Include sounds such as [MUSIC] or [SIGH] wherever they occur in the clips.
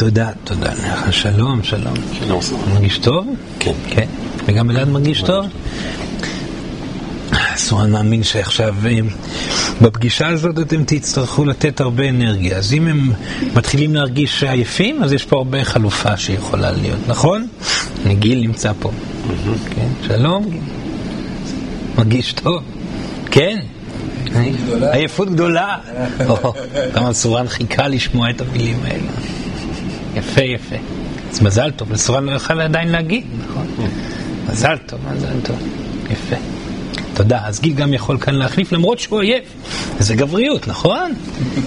תודה, תודה לך. שלום, שלום. שלום. מרגיש טוב? כן. כן. וגם אלעד מרגיש טוב? סורן מאמין שעכשיו אה, בפגישה הזאת אתם תצטרכו לתת הרבה אנרגיה. אז אם הם מתחילים להרגיש עייפים, אז יש פה הרבה חלופה שיכולה להיות, נכון? גיל נמצא פה. כן, שלום. מרגיש טוב? כן? עייפות גדולה. כמה סורן חיכה לשמוע את המילים האלה. יפה, יפה. אז מזל טוב, לסורן לא יכל עדיין להגיד, נכון? מזל טוב, מזל טוב. יפה. תודה. אז גיל גם יכול כאן להחליף למרות שהוא עייף. זה גבריות, נכון?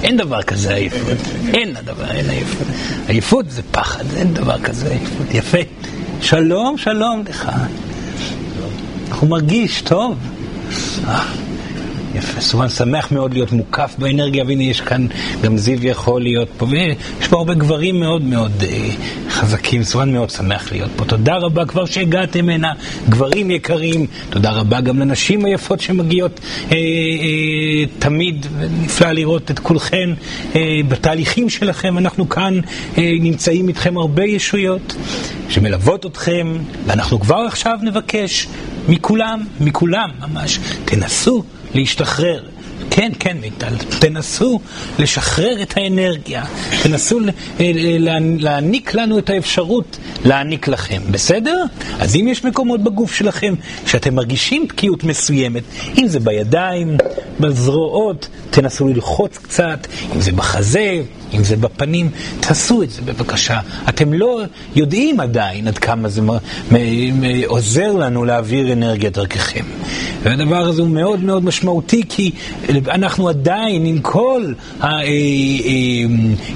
אין דבר כזה עייפות. אין הדבר, אין עייפות. עייפות זה פחד, אין דבר כזה עייפות. יפה. שלום, שלום לך. הוא מרגיש טוב. יפה, סורן שמח מאוד להיות מוקף באנרגיה, והנה יש כאן, גם זיו יכול להיות פה, ויש פה הרבה גברים מאוד מאוד אה, חזקים, סורן מאוד שמח להיות פה. תודה רבה כבר שהגעתם הנה, גברים יקרים, תודה רבה גם לנשים היפות שמגיעות אה, אה, תמיד, נפלא לראות את כולכן אה, בתהליכים שלכם, אנחנו כאן אה, נמצאים איתכם הרבה ישויות שמלוות אתכם, ואנחנו כבר עכשיו נבקש מכולם, מכולם ממש, תנסו להשתחרר. כן, כן, מיטל, תנסו לשחרר את האנרגיה, תנסו להעניק לנו את האפשרות להעניק לכם, בסדר? אז אם יש מקומות בגוף שלכם שאתם מרגישים תקיעות מסוימת, אם זה בידיים, בזרועות, תנסו ללחוץ קצת, אם זה בחזה, אם זה בפנים, תעשו את זה בבקשה. אתם לא יודעים עדיין עד כמה זה עוזר לנו להעביר אנרגיה דרככם. והדבר הזה הוא מאוד מאוד משמעותי, כי אנחנו עדיין, עם כל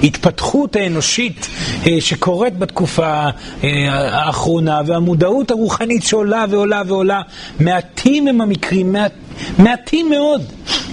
ההתפתחות האנושית אה, שקורית בתקופה אה, האחרונה, והמודעות הרוחנית שעולה ועולה ועולה, מעטים הם המקרים, מעט, מעטים מאוד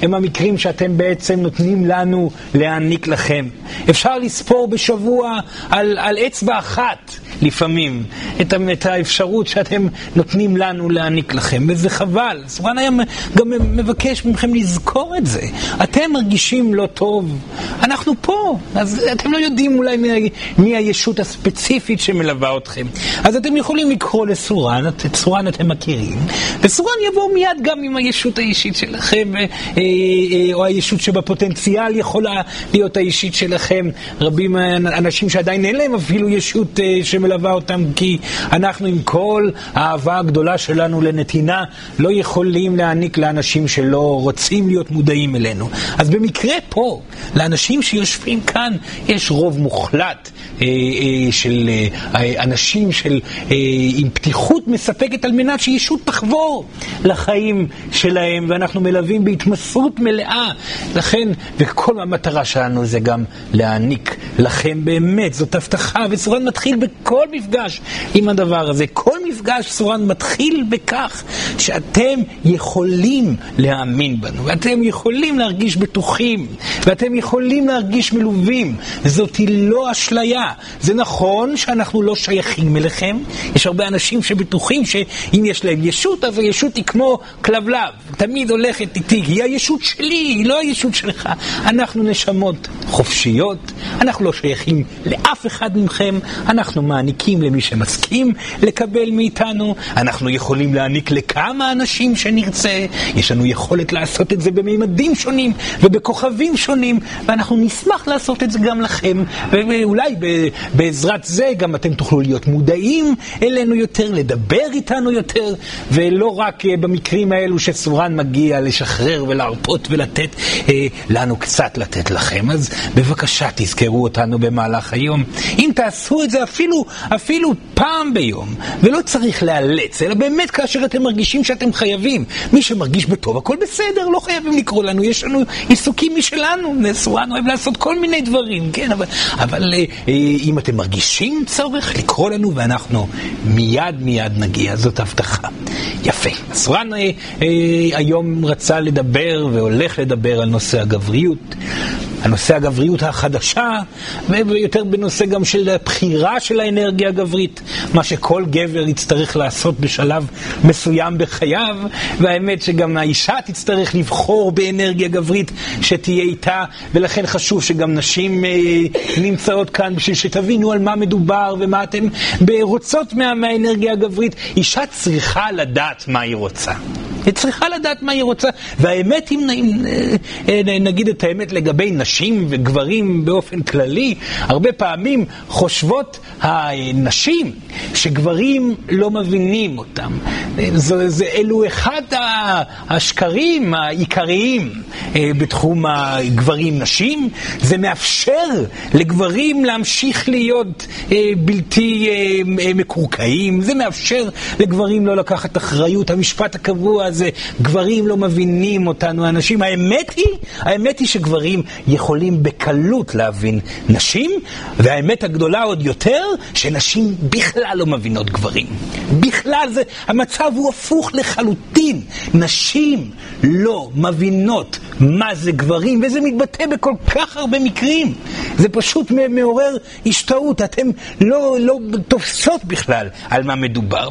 הם המקרים שאתם בעצם נותנים לנו להעניק לכם. אפשר לספור בשבוע על, על אצבע אחת לפעמים את, האפשרות שאתם נותנים לנו להעניק לכם, וזה חבל. סורן היה גם מבקש מכם לזכור את זה. אתם מרגישים לא טוב, אנחנו פה, אז אתם לא יודעים אולי מי, מי הישות הספציפית שמלווה אתכם. אז אתם יכולים לקרוא לסורן, את סורן אתם מכירים, וסורן יבוא מיד גם עם הישות האישית שלכם, אה, אה, או הישות שבפוטנציאל יכולה להיות האישית שלכם. רבים אנשים שעדיין אין להם אפילו ישות אה, שמלווה אותם, כי אנחנו עם כל האהבה הגדולה שלנו לנתינה, לא יכולים להעניק לאנשים שלא רוצים להיות מודעים אלינו. אז במקרה פה, לאנשים שיושבים כאן, יש רוב מוחלט אה, אה, של אה, אנשים של, אה, עם פתיחות מספקת על מנת שישות תחבור לחיים שלהם, ואנחנו מלווים בהתמסרות מלאה. לכן, וכל המטרה שלנו זה גם להעניק לכם באמת, זאת הבטחה, וסורן מתחיל בכל מפגש עם הדבר הזה. כל מפגש סורן מתחיל בכך שאתם יכולים להאמין בנו, ואתם יכולים להרגיש בטוחים, ואתם יכולים להרגיש מלווים. זאת לא אשליה. זה נכון שאנחנו לא שייכים אליכם. יש הרבה אנשים שבטוחים שאם יש להם ישות, אז הישות היא כמו כלבלב. תמיד הולכת איתי, היא הישות שלי, היא לא הישות שלך. אנחנו נשמות חופשיות, אנחנו לא שייכים לאף אחד מכם, אנחנו מעניקים למי שמסכים לקבל מאיתנו, אנחנו יכולים להעניק לכמה אנשים שנרצה, יש לנו יכולת לעשות את זה בממדים שונים ובכוכבים שונים, ואנחנו נשמח לעשות את זה גם לכם, ואולי בעזרת זה גם אתם תוכלו להיות מודעים אלינו יותר, לדבר איתנו יותר, ולא רק אה, במקרים האלו שסורן מגיע לשחרר ולהרפות ולתת אה, לנו קצת לתת לכם. אז בבקשה תזכרו אותנו במהלך היום. אם תעשו את זה אפילו, אפילו פעם ביום, ולא צריך לאלץ, אלא באמת כאשר אתם מרגישים שאתם חייבים. מי שמרגיש בטוב, הכל בסדר, לא חייבים לקרוא לנו, יש לנו עיסוקים משלנו, סורן אוהב לעשות כל מיני דברים, כן, אבל, אבל אה, אה, אם אתם מרגישים צורך, לקרוא לנו ואנחנו מיד מיד נגיע, זאת הבטחה. יפה. סורן אה, היום רצה לדבר והולך לדבר על נושא הגבריות. הנושא הגבריות החדשה, ויותר בנושא גם של הבחירה של האנרגיה הגברית, מה שכל גבר יצטרך לעשות בשלב מסוים בחייו, והאמת שגם האישה תצטרך לבחור באנרגיה גברית שתהיה איתה, ולכן חשוב שגם נשים אה, נמצאות כאן בשביל שתבינו על מה מדובר ומה אתן רוצות מה, מהאנרגיה הגברית. אישה צריכה לדעת מה היא רוצה. היא צריכה לדעת מה היא רוצה, והאמת, אם, אה, אה, נגיד את האמת לגבי נשים וגברים באופן כללי, הרבה פעמים חושבות הנשים שגברים לא מבינים אותם. זה, זה, אלו אחד השקרים העיקריים אה, בתחום הגברים-נשים. זה מאפשר לגברים להמשיך להיות בלתי מקורקעים, זה מאפשר לגברים לא לקחת אחריות. המשפט הקבוע הזה, גברים לא מבינים אותנו, אנשים. האמת היא, האמת היא שגברים יכולים בקלות להבין נשים, והאמת הגדולה עוד יותר, שנשים בכלל לא מבינות גברים. בכלל זה, המצב הוא הפוך לחלוטין. נשים לא מבינות מה זה גברים, וזה מתבטא בכל כך הרבה מקרים. זה פשוט מעורר השתאות. אתם לא, לא תופסות בכלל על מה מדובר,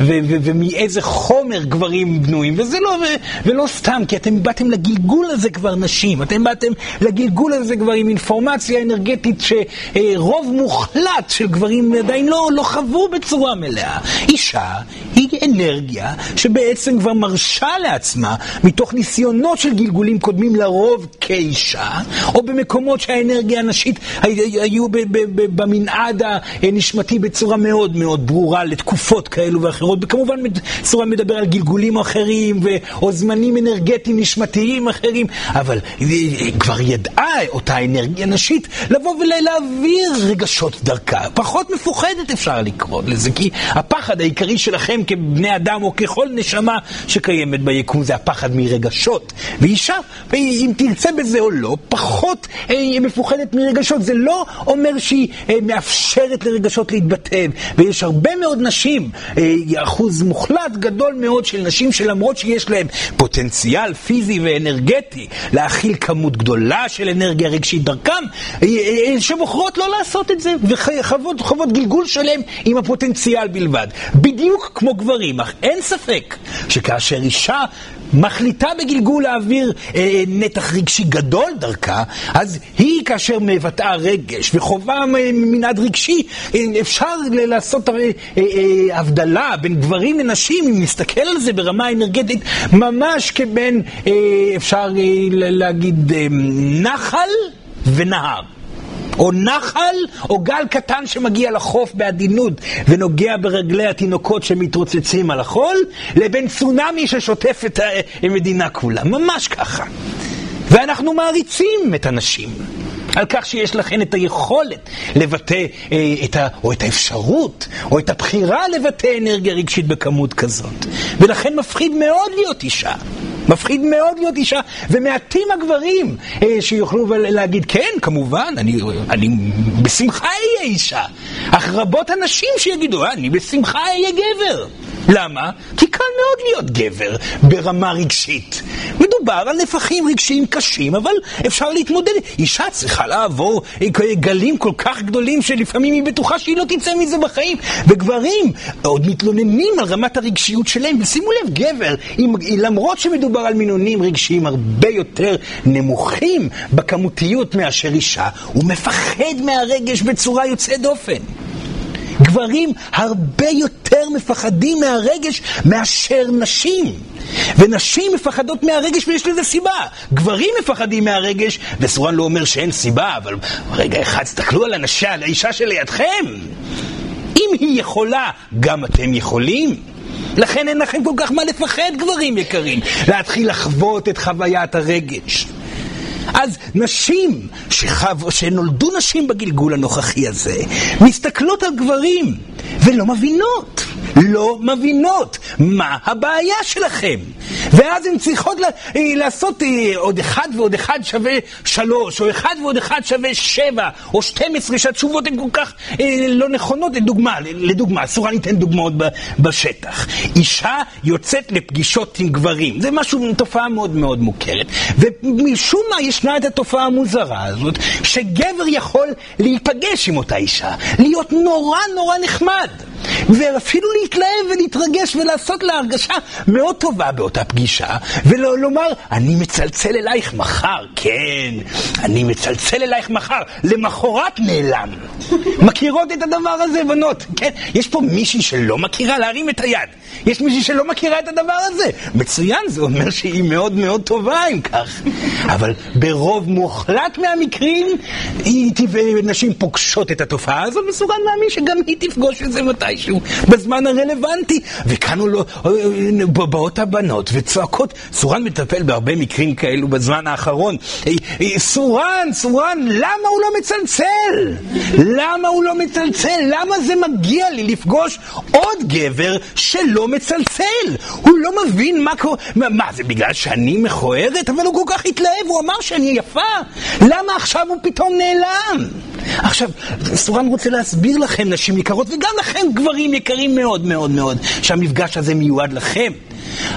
ומאיזה חומר גברים בנויים, וזה לא, ולא סתם, כי אתם באתם לגלגול הזה כבר נשים, אתם באתם לגלגול הזה כבר עם אינפורמציה אנרגטית שרוב מוחלט של גברים עדיין לא, לא חוו בצורה מלאה. אישה היא אנרגיה שבעצם כבר מרשה לעצמה, מתוך ניסיונות של גלגולים קודמים לרוב כאישה, או במקומות שהאנרגיה הנשית היו במנעד הנשמתי בצורה מאוד מאוד ברורה לתקופות כאלו ואחרות, וכמובן בצורה מדבר על גלגולים אחרים, או זמנים אנרגטיים נשמתיים אחרים, אבל כבר ידעה אותה אנרגיה נשית לבוא ולהעביר רגשות דרכה. פחות מפוחדת אפשר לקרוא לזה, כי הפחד העיקרי שלכם כבני אדם או ככל נשמה שקיימת ביקום זה הפחד מרגשות. ואישה, אם תרצה בזה או לא, פחות אה, מפוחדת מרגשות. זה לא אומר שהיא אה, מאפשרת לרגשות להתבטא. ויש הרבה מאוד נשים, אה, אחוז מוחלט גדול מאוד של נשים שלמרות שיש להן פוטנציאל פיזי ואנרגטי להכיל כמות גדולה של אנרגיה רגשית דרכם, אה, אה, שבוחרות לא לעשות את זה, וחוות גלגול שלם עם הפוטנציאל בלבד. בדיוק כמו גברים, אך אין ספק שכאשר אישה מחליטה בגלגול להעביר אה, אה, נתח רגשי גדול דרכה, אז היא כאשר מבטאה רגש וחובה מנעד רגשי, אה, אפשר לעשות אה, אה, הבדלה בין גברים לנשים, אם נסתכל על זה ברמה אנרגטית, ממש כבין, אה, אפשר אה, להגיד, אה, נחל ונהר. או נחל, או גל קטן שמגיע לחוף בעדינות ונוגע ברגלי התינוקות שמתרוצצים על החול, לבין צונאמי ששוטף את המדינה כולה. ממש ככה. ואנחנו מעריצים את הנשים. על כך שיש לכן את היכולת לבטא אה, את ה, או את האפשרות, או את הבחירה לבטא אנרגיה רגשית בכמות כזאת. ולכן מפחיד מאוד להיות אישה. מפחיד מאוד להיות אישה, ומעטים הגברים אה, שיוכלו להגיד, כן, כמובן, אני, אני בשמחה אהיה אישה. אך רבות הנשים שיגידו, אה, אני בשמחה אהיה גבר. למה? כי קל מאוד להיות גבר ברמה רגשית. מדובר על נפחים רגשיים קשים, אבל אפשר להתמודד. אישה צריכה לעבור גלים כל כך גדולים שלפעמים היא בטוחה שהיא לא תצא מזה בחיים. וגברים עוד מתלוננים על רמת הרגשיות שלהם. ושימו לב, גבר, אם, למרות שמדובר על מינונים רגשיים הרבה יותר נמוכים בכמותיות מאשר אישה, הוא מפחד מהרגש בצורה יוצאת דופן. גברים הרבה יותר מפחדים מהרגש מאשר נשים. ונשים מפחדות מהרגש ויש לזה סיבה. גברים מפחדים מהרגש, וסורן לא אומר שאין סיבה, אבל רגע אחד, תסתכלו על הנשה, על האישה שלידכם. אם היא יכולה, גם אתם יכולים. לכן אין לכם כל כך מה לפחד, גברים יקרים, להתחיל לחוות את חוויית הרגש. אז נשים שחו, שנולדו נשים בגלגול הנוכחי הזה, מסתכלות על גברים ולא מבינות, לא מבינות מה הבעיה שלכם. ואז הן צריכות לעשות עוד אחד ועוד אחד שווה שלוש, או אחד ועוד אחד שווה שבע, או שתים עשרה, שהתשובות הן כל כך לא נכונות. לדוגמה, לדוגמה, אסורה ניתן דוגמאות בשטח. אישה יוצאת לפגישות עם גברים, זה משהו, תופעה מאוד מאוד מוכרת. ומשום מה ישנה את התופעה המוזרה הזאת, שגבר יכול להיפגש עם אותה אישה, להיות נורא נורא נחמד. ואפילו להתלהב ולהתרגש ולעשות לה הרגשה מאוד טובה באותה פגישה, ולומר, אני מצלצל אלייך מחר, כן, אני מצלצל אלייך מחר, למחרת נעלם. מכירות את הדבר הזה, בנות? כן, יש פה מישהי שלא מכירה להרים את היד. יש מישהי שלא מכירה את הדבר הזה. מצוין, זה אומר שהיא מאוד מאוד טובה אם כך. אבל ברוב מוחלט מהמקרים, היא ונשים פוגשות את התופעה הזאת, מסוגל להאמין שגם היא תפגוש את זה מתישהו, בזמן הרלוונטי. וכאן לא, באות הבנות וצועקות, סורן מטפל בהרבה מקרים כאלו בזמן האחרון. סורן, סורן, למה הוא לא מצלצל? למה הוא לא מצלצל? למה זה מגיע לי לפגוש עוד גבר שלא מצלצל? הוא לא מבין מה קורה. מה, זה בגלל שאני מכוערת? אבל הוא כל כך התלהב, הוא אמר שאני יפה. למה עכשיו הוא פתאום נעלם? עכשיו, סורן רוצה להסביר לכם, נשים יקרות, וגם לכם, גברים יקרים מאוד מאוד מאוד, שהמפגש הזה מיועד לכם.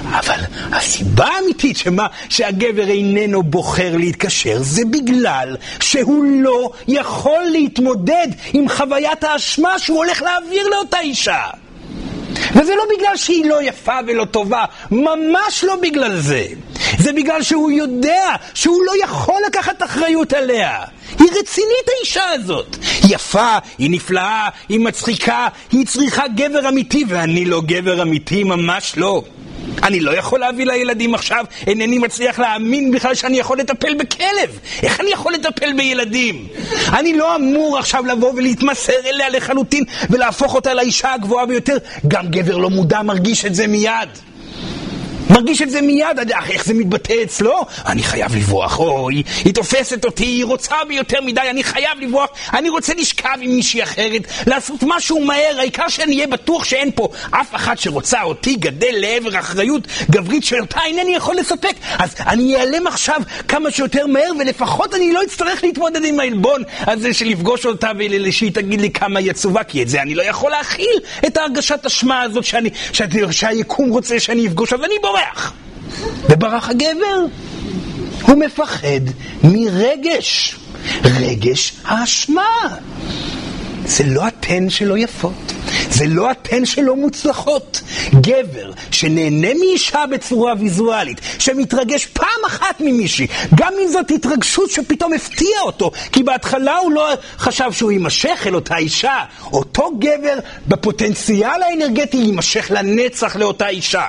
אבל הסיבה האמיתית שמה שהגבר איננו בוחר להתקשר זה בגלל שהוא לא יכול להתמודד עם חוויית האשמה שהוא הולך להעביר לאותה אישה. וזה לא בגלל שהיא לא יפה ולא טובה, ממש לא בגלל זה. זה בגלל שהוא יודע שהוא לא יכול לקחת אחריות עליה. היא רצינית האישה הזאת. היא יפה, היא נפלאה, היא מצחיקה, היא צריכה גבר אמיתי, ואני לא גבר אמיתי, ממש לא. אני לא יכול להביא לילדים עכשיו, אינני מצליח להאמין בכלל שאני יכול לטפל בכלב. איך אני יכול לטפל בילדים? אני לא אמור עכשיו לבוא ולהתמסר אליה לחלוטין ולהפוך אותה לאישה הגבוהה ביותר. גם גבר לא מודע מרגיש את זה מיד. מרגיש את זה מיד, איך זה מתבטא אצלו? אני חייב לברוח, אוי, היא תופסת אותי, היא רוצה בי יותר מדי, אני חייב לברוח, אני רוצה לשכב עם מישהי אחרת, לעשות משהו מהר, העיקר שאני אהיה בטוח שאין פה אף אחת שרוצה אותי גדל לעבר אחריות גברית שאותה אינני יכול לספק. אז אני אעלם עכשיו כמה שיותר מהר, ולפחות אני לא אצטרך להתמודד עם העלבון הזה של לפגוש אותה ושהיא תגיד לי כמה היא עצובה, כי את זה אני לא יכול להכיל, את ההרגשת אשמה הזאת שאני, שהיקום רוצה שאני אפגוש, אז אני בורח. בורח. וברח הגבר. הוא מפחד מרגש, רגש האשמה. זה לא אתן שלא יפות, זה לא אתן שלא מוצלחות. גבר שנהנה מאישה בצורה ויזואלית, שמתרגש פעם אחת ממישהי, גם אם זאת התרגשות שפתאום הפתיעה אותו, כי בהתחלה הוא לא חשב שהוא יימשך אל אותה אישה. אותו גבר בפוטנציאל האנרגטי יימשך לנצח לאותה אישה.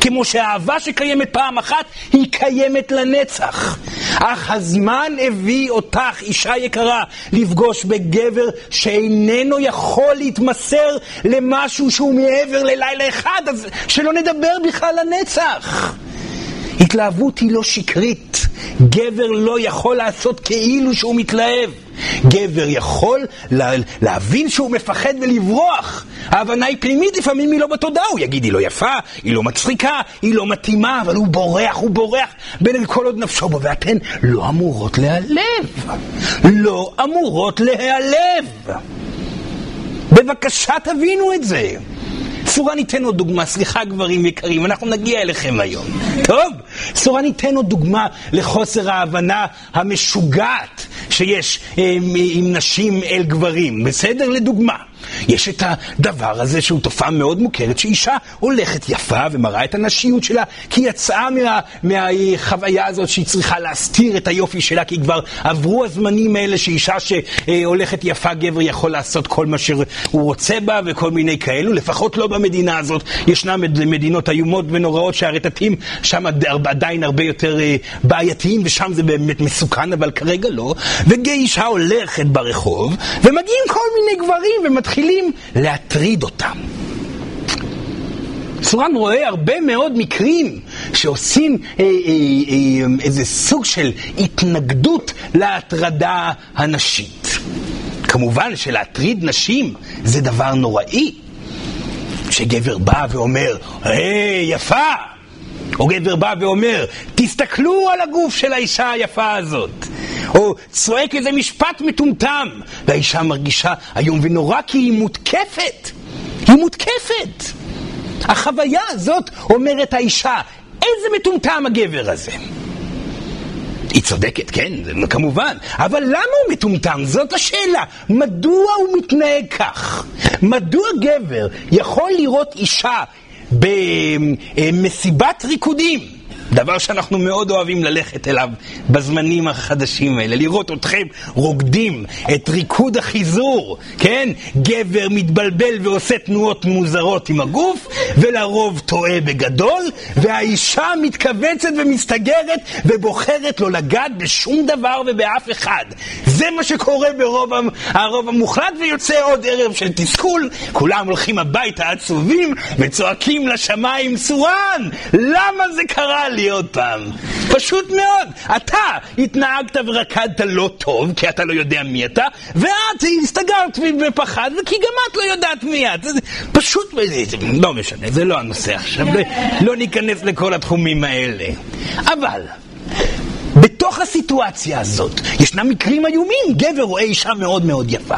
כמו שהאהבה שקיימת פעם אחת, היא קיימת לנצח. אך הזמן הביא אותך, אישה יקרה, לפגוש בגבר שאיננו יכול להתמסר למשהו שהוא מעבר ללילה אחד, אז שלא נדבר בכלל לנצח. התלהבות היא לא שקרית. גבר לא יכול לעשות כאילו שהוא מתלהב. גבר יכול לה, להבין שהוא מפחד ולברוח. ההבנה היא פנימית, לפעמים היא לא בתודעה. הוא יגיד, היא לא יפה, היא לא מצחיקה, היא לא מתאימה, אבל הוא בורח, הוא בורח בין כל עוד נפשו בו, ואתן לא אמורות להיעלב. לא אמורות להיעלב. בבקשה תבינו את זה. צורה ניתן עוד דוגמה, סליחה גברים יקרים, אנחנו נגיע אליכם היום. טוב, צורה ניתן עוד דוגמה לחוסר ההבנה המשוגעת שיש אה, עם נשים אל גברים. בסדר? לדוגמה. יש את הדבר הזה שהוא תופעה מאוד מוכרת, שאישה הולכת יפה ומראה את הנשיות שלה, כי היא יצאה מה, מהחוויה הזאת שהיא צריכה להסתיר את היופי שלה, כי כבר עברו הזמנים האלה שאישה שהולכת יפה, גבר יכול לעשות כל מה שהוא רוצה בה וכל מיני כאלו, לפחות לא במדינה הזאת. ישנן מדינות איומות ונוראות שהרטטים שם עדיין הרבה יותר אה, בעייתיים, ושם זה באמת מסוכן, אבל כרגע לא. ואישה הולכת ברחוב, ומגיעים כל מיני גברים ומתחילים... מתחילים להטריד אותם. סורן רואה הרבה מאוד מקרים שעושים אה, אה, אה, איזה סוג של התנגדות להטרדה הנשית. כמובן שלהטריד נשים זה דבר נוראי. כשגבר בא ואומר, היי, יפה, או גבר בא ואומר, תסתכלו על הגוף של האישה היפה הזאת. או צועק איזה משפט מטומטם, והאישה מרגישה איום ונורא כי היא מותקפת. היא מותקפת. החוויה הזאת, אומרת האישה, איזה מטומטם הגבר הזה. היא צודקת, כן, כמובן. אבל למה הוא מטומטם? זאת השאלה. מדוע הוא מתנהג כך? מדוע גבר יכול לראות אישה במסיבת ריקודים? דבר שאנחנו מאוד אוהבים ללכת אליו בזמנים החדשים האלה, לראות אתכם רוקדים את ריקוד החיזור, כן? גבר מתבלבל ועושה תנועות מוזרות עם הגוף, ולרוב טועה בגדול, והאישה מתכווצת ומסתגרת ובוחרת לא לגעת בשום דבר ובאף אחד. זה מה שקורה ברוב הרוב המוחלט, ויוצא עוד ערב של תסכול, כולם הולכים הביתה עצובים וצועקים לשמיים סורן! למה זה קרה לי? עוד פעם. פשוט מאוד. אתה התנהגת ורקדת לא טוב, כי אתה לא יודע מי אתה, ואת הסתגרת בפחד, כי גם את לא יודעת מי את. פשוט, לא משנה, זה לא הנושא עכשיו. לא ניכנס לכל התחומים האלה. אבל... בתוך הסיטואציה הזאת ישנם מקרים איומים, גבר רואה אישה מאוד מאוד יפה.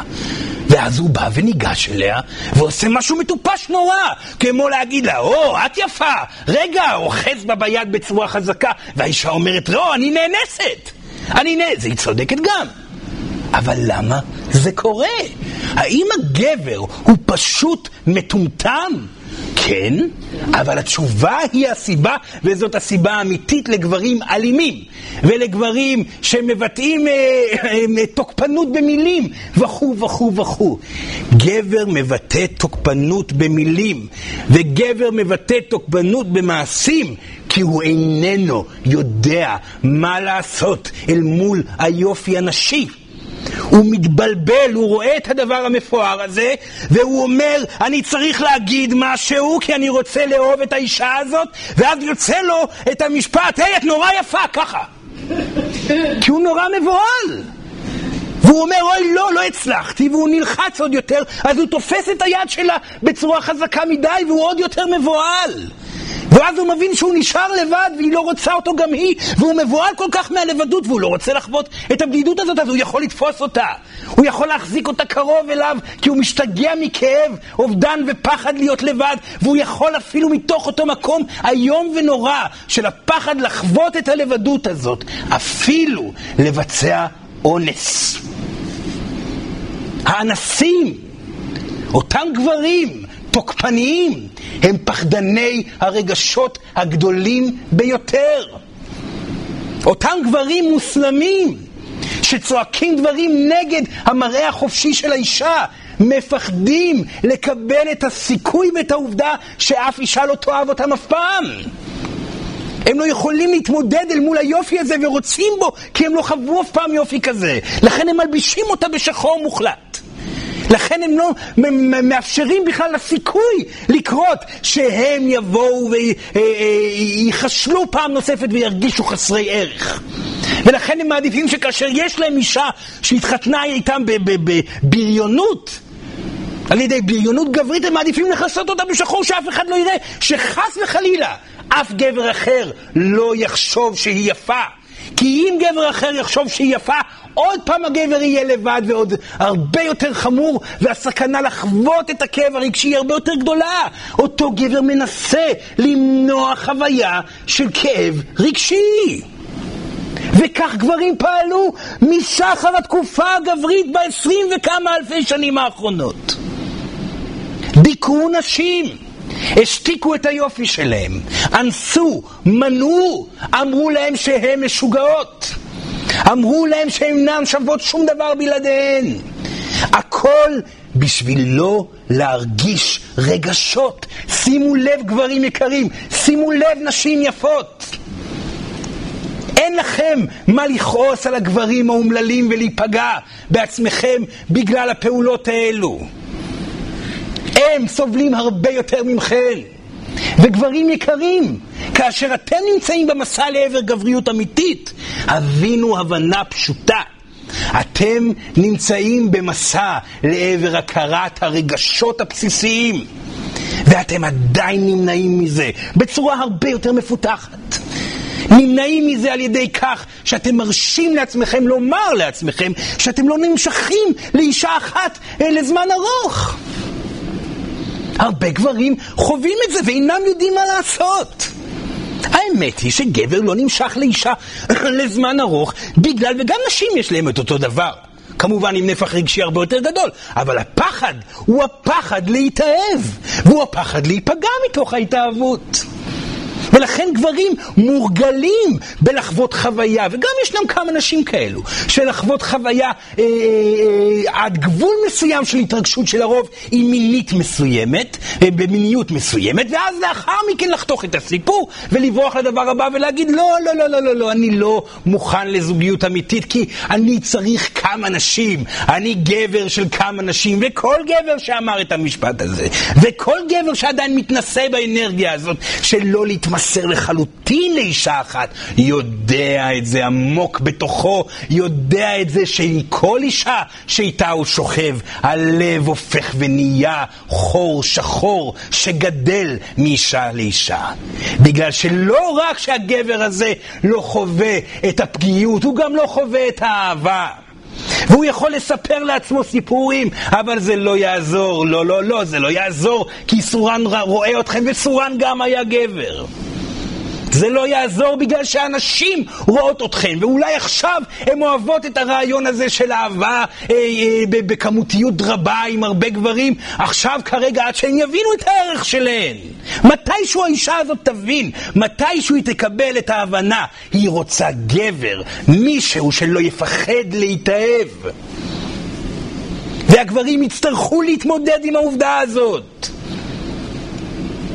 ואז הוא בא וניגש אליה ועושה משהו מטופש נורא, כמו להגיד לה, או, את יפה, רגע, אוחז בה ביד בצורה חזקה, והאישה אומרת, לא, אני נאנסת, אני נאנסת, היא צודקת גם. אבל למה זה קורה? האם הגבר הוא פשוט מטומטם? כן, אבל התשובה היא הסיבה, וזאת הסיבה האמיתית לגברים אלימים, ולגברים שמבטאים אה, אה, אה, תוקפנות במילים, וכו' וכו' וכו'. גבר מבטא תוקפנות במילים, וגבר מבטא תוקפנות במעשים, כי הוא איננו יודע מה לעשות אל מול היופי הנשי. הוא מתבלבל, הוא רואה את הדבר המפואר הזה, והוא אומר, אני צריך להגיד משהו, כי אני רוצה לאהוב את האישה הזאת, ואז יוצא לו את המשפט, היי, את נורא יפה, ככה. כי הוא נורא מבוהל. והוא אומר, אוי, לא, לא הצלחתי, והוא נלחץ עוד יותר, אז הוא תופס את היד שלה בצורה חזקה מדי, והוא עוד יותר מבוהל. ואז הוא מבין שהוא נשאר לבד והיא לא רוצה אותו גם היא, והוא מבוהל כל כך מהלבדות והוא לא רוצה לחוות את הבדידות הזאת, אז הוא יכול לתפוס אותה. הוא יכול להחזיק אותה קרוב אליו, כי הוא משתגע מכאב, אובדן ופחד להיות לבד, והוא יכול אפילו מתוך אותו מקום איום ונורא של הפחד לחוות את הלבדות הזאת, אפילו לבצע אונס. האנסים, אותם גברים, תוקפניים, הם פחדני הרגשות הגדולים ביותר. אותם גברים מוסלמים שצועקים דברים נגד המראה החופשי של האישה, מפחדים לקבל את הסיכוי ואת העובדה שאף אישה לא תאהב אותם אף פעם. הם לא יכולים להתמודד אל מול היופי הזה ורוצים בו כי הם לא חוו אף פעם יופי כזה. לכן הם מלבישים אותה בשחור מוחלט. לכן הם לא מאפשרים בכלל לסיכוי לקרות שהם יבואו וייחשלו אה, אה, פעם נוספת וירגישו חסרי ערך. ולכן הם מעדיפים שכאשר יש להם אישה שהתחתנה איתם בבריונות, על ידי בריונות גברית, הם מעדיפים לכסות אותה בשחור שאף אחד לא יראה, שחס וחלילה אף גבר אחר לא יחשוב שהיא יפה. כי אם גבר אחר יחשוב שהיא יפה, עוד פעם הגבר יהיה לבד ועוד הרבה יותר חמור, והסכנה לחוות את הכאב הרגשי היא הרבה יותר גדולה. אותו גבר מנסה למנוע חוויה של כאב רגשי. וכך גברים פעלו משחר התקופה הגברית בעשרים וכמה אלפי שנים האחרונות. דיכאו נשים. השתיקו את היופי שלהם, אנסו, מנעו, אמרו להם שהן משוגעות. אמרו להם שהן אינן שוות שום דבר בלעדיהן. הכל בשביל לא להרגיש רגשות. שימו לב, גברים יקרים, שימו לב, נשים יפות. אין לכם מה לכעוס על הגברים האומללים ולהיפגע בעצמכם בגלל הפעולות האלו. הם סובלים הרבה יותר ממכם. וגברים יקרים, כאשר אתם נמצאים במסע לעבר גבריות אמיתית, הבינו הבנה פשוטה. אתם נמצאים במסע לעבר הכרת הרגשות הבסיסיים. ואתם עדיין נמנעים מזה בצורה הרבה יותר מפותחת. נמנעים מזה על ידי כך שאתם מרשים לעצמכם לומר לעצמכם שאתם לא נמשכים לאישה אחת אה, לזמן ארוך. הרבה גברים חווים את זה ואינם יודעים מה לעשות. האמת היא שגבר לא נמשך לאישה [LAUGHS] לזמן ארוך בגלל, וגם נשים יש להם את אותו דבר. כמובן עם נפח רגשי הרבה יותר גדול, אבל הפחד הוא הפחד להתאהב, והוא הפחד להיפגע מתוך ההתאהבות. ולכן גברים מורגלים בלחוות חוויה, וגם ישנם כמה נשים כאלו, שלחוות חוויה אה, אה, אה, עד גבול מסוים של התרגשות של הרוב עם מינית מסוימת, אה, במיניות מסוימת, ואז לאחר מכן לחתוך את הסיפור ולברוח לדבר הבא ולהגיד לא, לא, לא, לא, לא, לא, אני לא מוכן לזוגיות אמיתית כי אני צריך כמה נשים, אני גבר של כמה נשים, וכל גבר שאמר את המשפט הזה, וכל גבר שעדיין מתנשא באנרגיה הזאת של לא להתמסר מתמסר לחלוטין לאישה אחת, יודע את זה עמוק בתוכו, יודע את זה שעם כל אישה שאיתה הוא שוכב, הלב הופך ונהיה חור שחור שגדל מאישה לאישה. בגלל שלא רק שהגבר הזה לא חווה את הפגיעות, הוא גם לא חווה את האהבה. והוא יכול לספר לעצמו סיפורים, אבל זה לא יעזור, לא, לא, לא, זה לא יעזור, כי סורן רואה אתכם, וסורן גם היה גבר. זה לא יעזור בגלל שאנשים רואות אתכן, ואולי עכשיו הן אוהבות את הרעיון הזה של אהבה אה, אה, בכמותיות רבה עם הרבה גברים, עכשיו כרגע עד שהן יבינו את הערך שלהן. מתישהו האישה הזאת תבין, מתישהו היא תקבל את ההבנה, היא רוצה גבר, מישהו שלא יפחד להתאהב. והגברים יצטרכו להתמודד עם העובדה הזאת.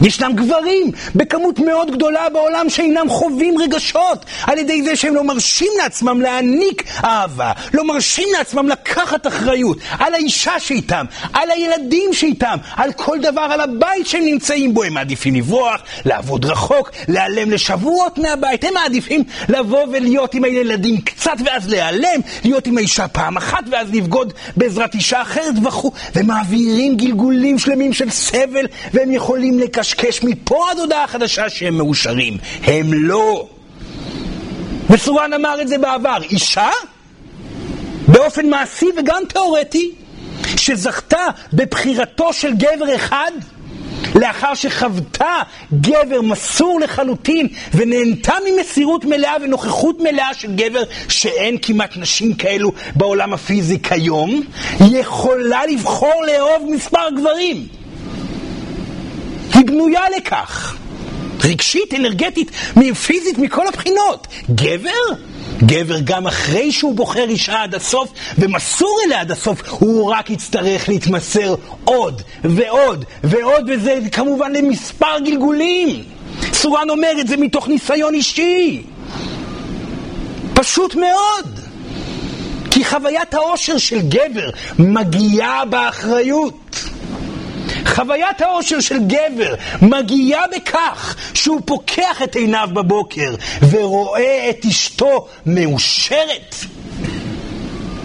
ישנם גברים בכמות מאוד גדולה בעולם שאינם חווים רגשות על ידי זה שהם לא מרשים לעצמם להעניק אהבה, לא מרשים לעצמם לקחת אחריות על האישה שאיתם, על הילדים שאיתם, על כל דבר, על הבית שהם נמצאים בו. הם מעדיפים לברוח, לעבוד רחוק, להיעלם לשבועות מהבית. הם מעדיפים לבוא ולהיות עם הילדים קצת ואז להיעלם, להיות עם האישה פעם אחת ואז לבגוד בעזרת אישה אחרת וכו', ומעבירים גלגולים שלמים של סבל והם יכולים לקשר לקשקש מפה עד הודעה חדשה שהם מאושרים. הם לא. וסורן אמר את זה בעבר. אישה, באופן מעשי וגם תיאורטי, שזכתה בבחירתו של גבר אחד, לאחר שחוותה גבר מסור לחלוטין ונהנתה ממסירות מלאה ונוכחות מלאה של גבר שאין כמעט נשים כאלו בעולם הפיזי כיום, יכולה לבחור לאהוב מספר גברים. היא בנויה לכך. רגשית, אנרגטית, פיזית, מכל הבחינות. גבר? גבר גם אחרי שהוא בוחר אישה עד הסוף ומסור אליה עד הסוף, הוא רק יצטרך להתמסר עוד ועוד ועוד, וזה כמובן למספר גלגולים. סורן אומר את זה מתוך ניסיון אישי. פשוט מאוד. כי חוויית העושר של גבר מגיעה באחריות. חוויית האושר של גבר מגיעה בכך שהוא פוקח את עיניו בבוקר ורואה את אשתו מאושרת.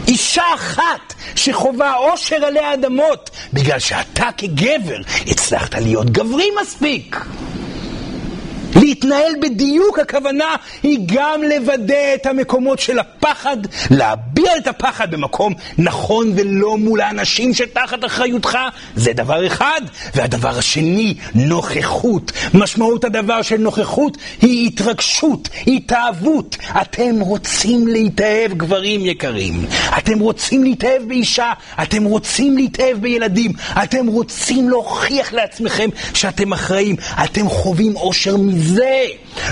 אישה אחת שחווה אושר עלי אדמות בגלל שאתה כגבר הצלחת להיות גברי מספיק. להתנהל בדיוק הכוונה היא גם לוודא את המקומות של הפחד, להביע את הפחד במקום נכון ולא מול האנשים שתחת אחריותך, זה דבר אחד. והדבר השני, נוכחות. משמעות הדבר של נוכחות היא התרגשות, התאהבות. אתם רוצים להתאהב, גברים יקרים. אתם רוצים להתאהב באישה, אתם רוצים להתאהב בילדים, אתם רוצים להוכיח לעצמכם שאתם אחראים. אתם חווים אושר מזה. זה,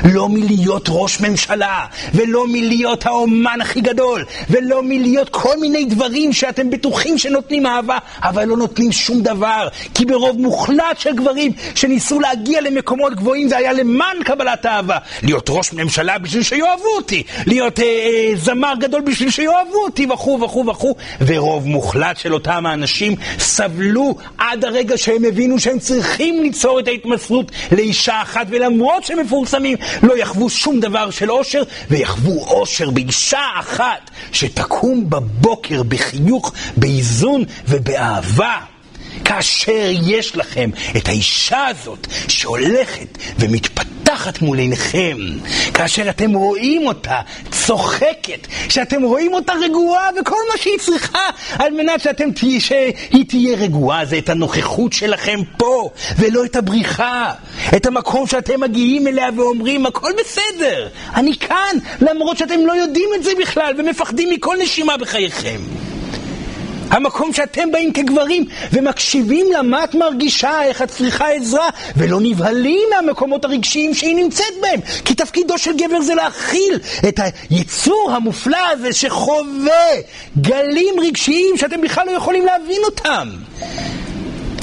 לא מלהיות ראש ממשלה, ולא מלהיות האומן הכי גדול, ולא מלהיות כל מיני דברים שאתם בטוחים שנותנים אהבה, אבל לא נותנים שום דבר. כי ברוב מוחלט של גברים שניסו להגיע למקומות גבוהים זה היה למען קבלת אהבה. להיות ראש ממשלה בשביל שיאהבו אותי, להיות אה, אה, זמר גדול בשביל שיאהבו אותי, וכו' וכו' וכו'. ורוב מוחלט של אותם האנשים סבלו עד הרגע שהם הבינו שהם צריכים ליצור את ההתמסרות לאישה אחת, ולמרות שמפורסמים, לא יחוו שום דבר של אושר, ויחוו אושר באישה אחת שתקום בבוקר בחיוך, באיזון ובאהבה. כאשר יש לכם את האישה הזאת שהולכת ומתפתחת מול עיניכם, כאשר אתם רואים אותה צוחקת, שאתם רואים אותה רגועה וכל מה שהיא צריכה על מנת שאתם תהיה, שהיא תהיה רגועה זה את הנוכחות שלכם פה ולא את הבריחה, את המקום שאתם מגיעים אליה ואומרים הכל בסדר, אני כאן למרות שאתם לא יודעים את זה בכלל ומפחדים מכל נשימה בחייכם. המקום שאתם באים כגברים ומקשיבים לה מה את מרגישה, איך את צריכה עזרה, ולא נבהלים מהמקומות הרגשיים שהיא נמצאת בהם. כי תפקידו של גבר זה להכיל את היצור המופלא הזה שחווה גלים רגשיים שאתם בכלל לא יכולים להבין אותם.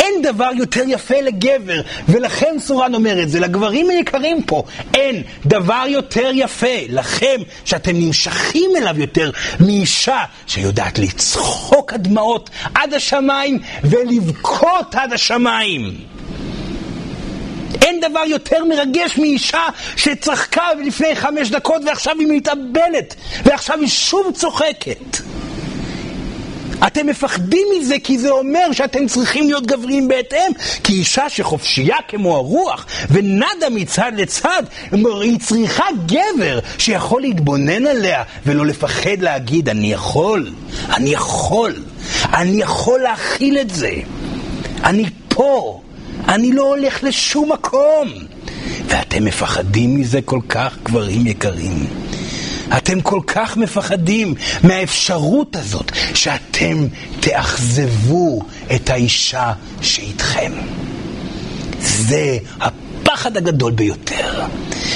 אין דבר יותר יפה לגבר, ולכם סורן אומר את זה, לגברים היקרים פה, אין דבר יותר יפה לכם, שאתם נמשכים אליו יותר, מאישה שיודעת לצחוק הדמעות עד השמיים ולבכות עד השמיים. אין דבר יותר מרגש מאישה שצחקה לפני חמש דקות ועכשיו היא מתאבלת ועכשיו היא שוב צוחקת. אתם מפחדים מזה כי זה אומר שאתם צריכים להיות גבריים בהתאם. כי אישה שחופשייה כמו הרוח ונדה מצד לצד, היא צריכה גבר שיכול להתבונן עליה ולא לפחד להגיד, אני יכול, אני יכול, אני יכול להכיל את זה. אני פה, אני לא הולך לשום מקום. ואתם מפחדים מזה כל כך, גברים יקרים. אתם כל כך מפחדים מהאפשרות הזאת שאתם תאכזבו את האישה שאיתכם. זה הפחד הגדול ביותר,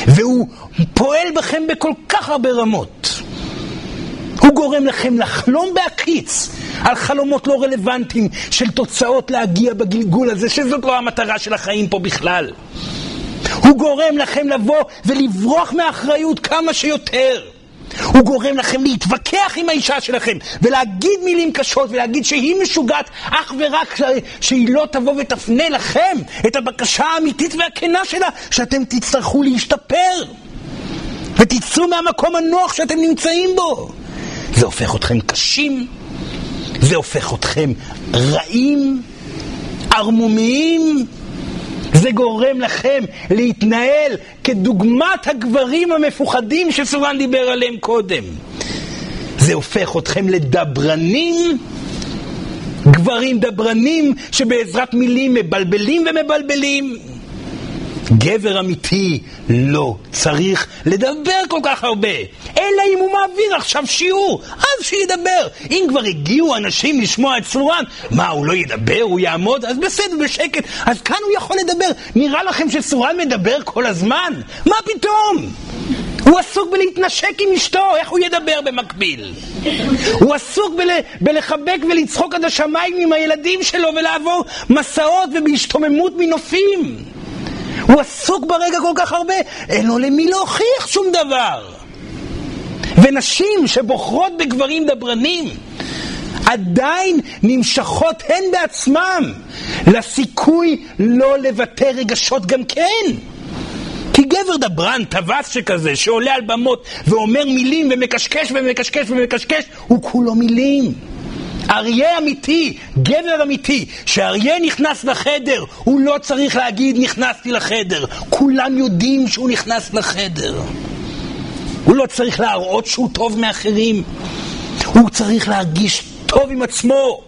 והוא פועל בכם בכל כך הרבה רמות. הוא גורם לכם לחלום בהקיץ על חלומות לא רלוונטיים של תוצאות להגיע בגלגול הזה, שזאת לא המטרה של החיים פה בכלל. הוא גורם לכם לבוא ולברוח מאחריות כמה שיותר. הוא גורם לכם להתווכח עם האישה שלכם ולהגיד מילים קשות ולהגיד שהיא משוגעת אך ורק שהיא לא תבוא ותפנה לכם את הבקשה האמיתית והכנה שלה שאתם תצטרכו להשתפר ותצאו מהמקום הנוח שאתם נמצאים בו. זה הופך אתכם קשים, זה הופך אתכם רעים, ערמומיים, זה גורם לכם להתנהל כדוגמת הגברים המפוחדים שסורן דיבר עליהם קודם. זה הופך אתכם לדברנים, גברים דברנים שבעזרת מילים מבלבלים ומבלבלים. גבר אמיתי לא צריך לדבר כל כך הרבה, אלא אם הוא מעביר עכשיו שיעור, אז שידבר. אם כבר הגיעו אנשים לשמוע את סורן, מה, הוא לא ידבר, הוא יעמוד? אז בסדר, בשקט. אז כאן הוא יכול לדבר. נראה לכם שסורן מדבר כל הזמן? מה פתאום? הוא עסוק בלהתנשק עם אשתו, איך הוא ידבר במקביל? הוא עסוק בל, בלחבק ולצחוק עד השמיים עם הילדים שלו ולעבור מסעות ובהשתוממות מנופים. הוא עסוק ברגע כל כך הרבה, אין לו למי להוכיח שום דבר. ונשים שבוחרות בגברים דברנים, עדיין נמשכות הן בעצמם לסיכוי לא לבטא רגשות גם כן. כי גבר דברן, טווס שכזה, שעולה על במות ואומר מילים ומקשקש ומקשקש ומקשקש, הוא כולו מילים. אריה אמיתי, גבר אמיתי, שאריה נכנס לחדר, הוא לא צריך להגיד נכנסתי לחדר, כולם יודעים שהוא נכנס לחדר. הוא לא צריך להראות שהוא טוב מאחרים, הוא צריך להרגיש טוב עם עצמו.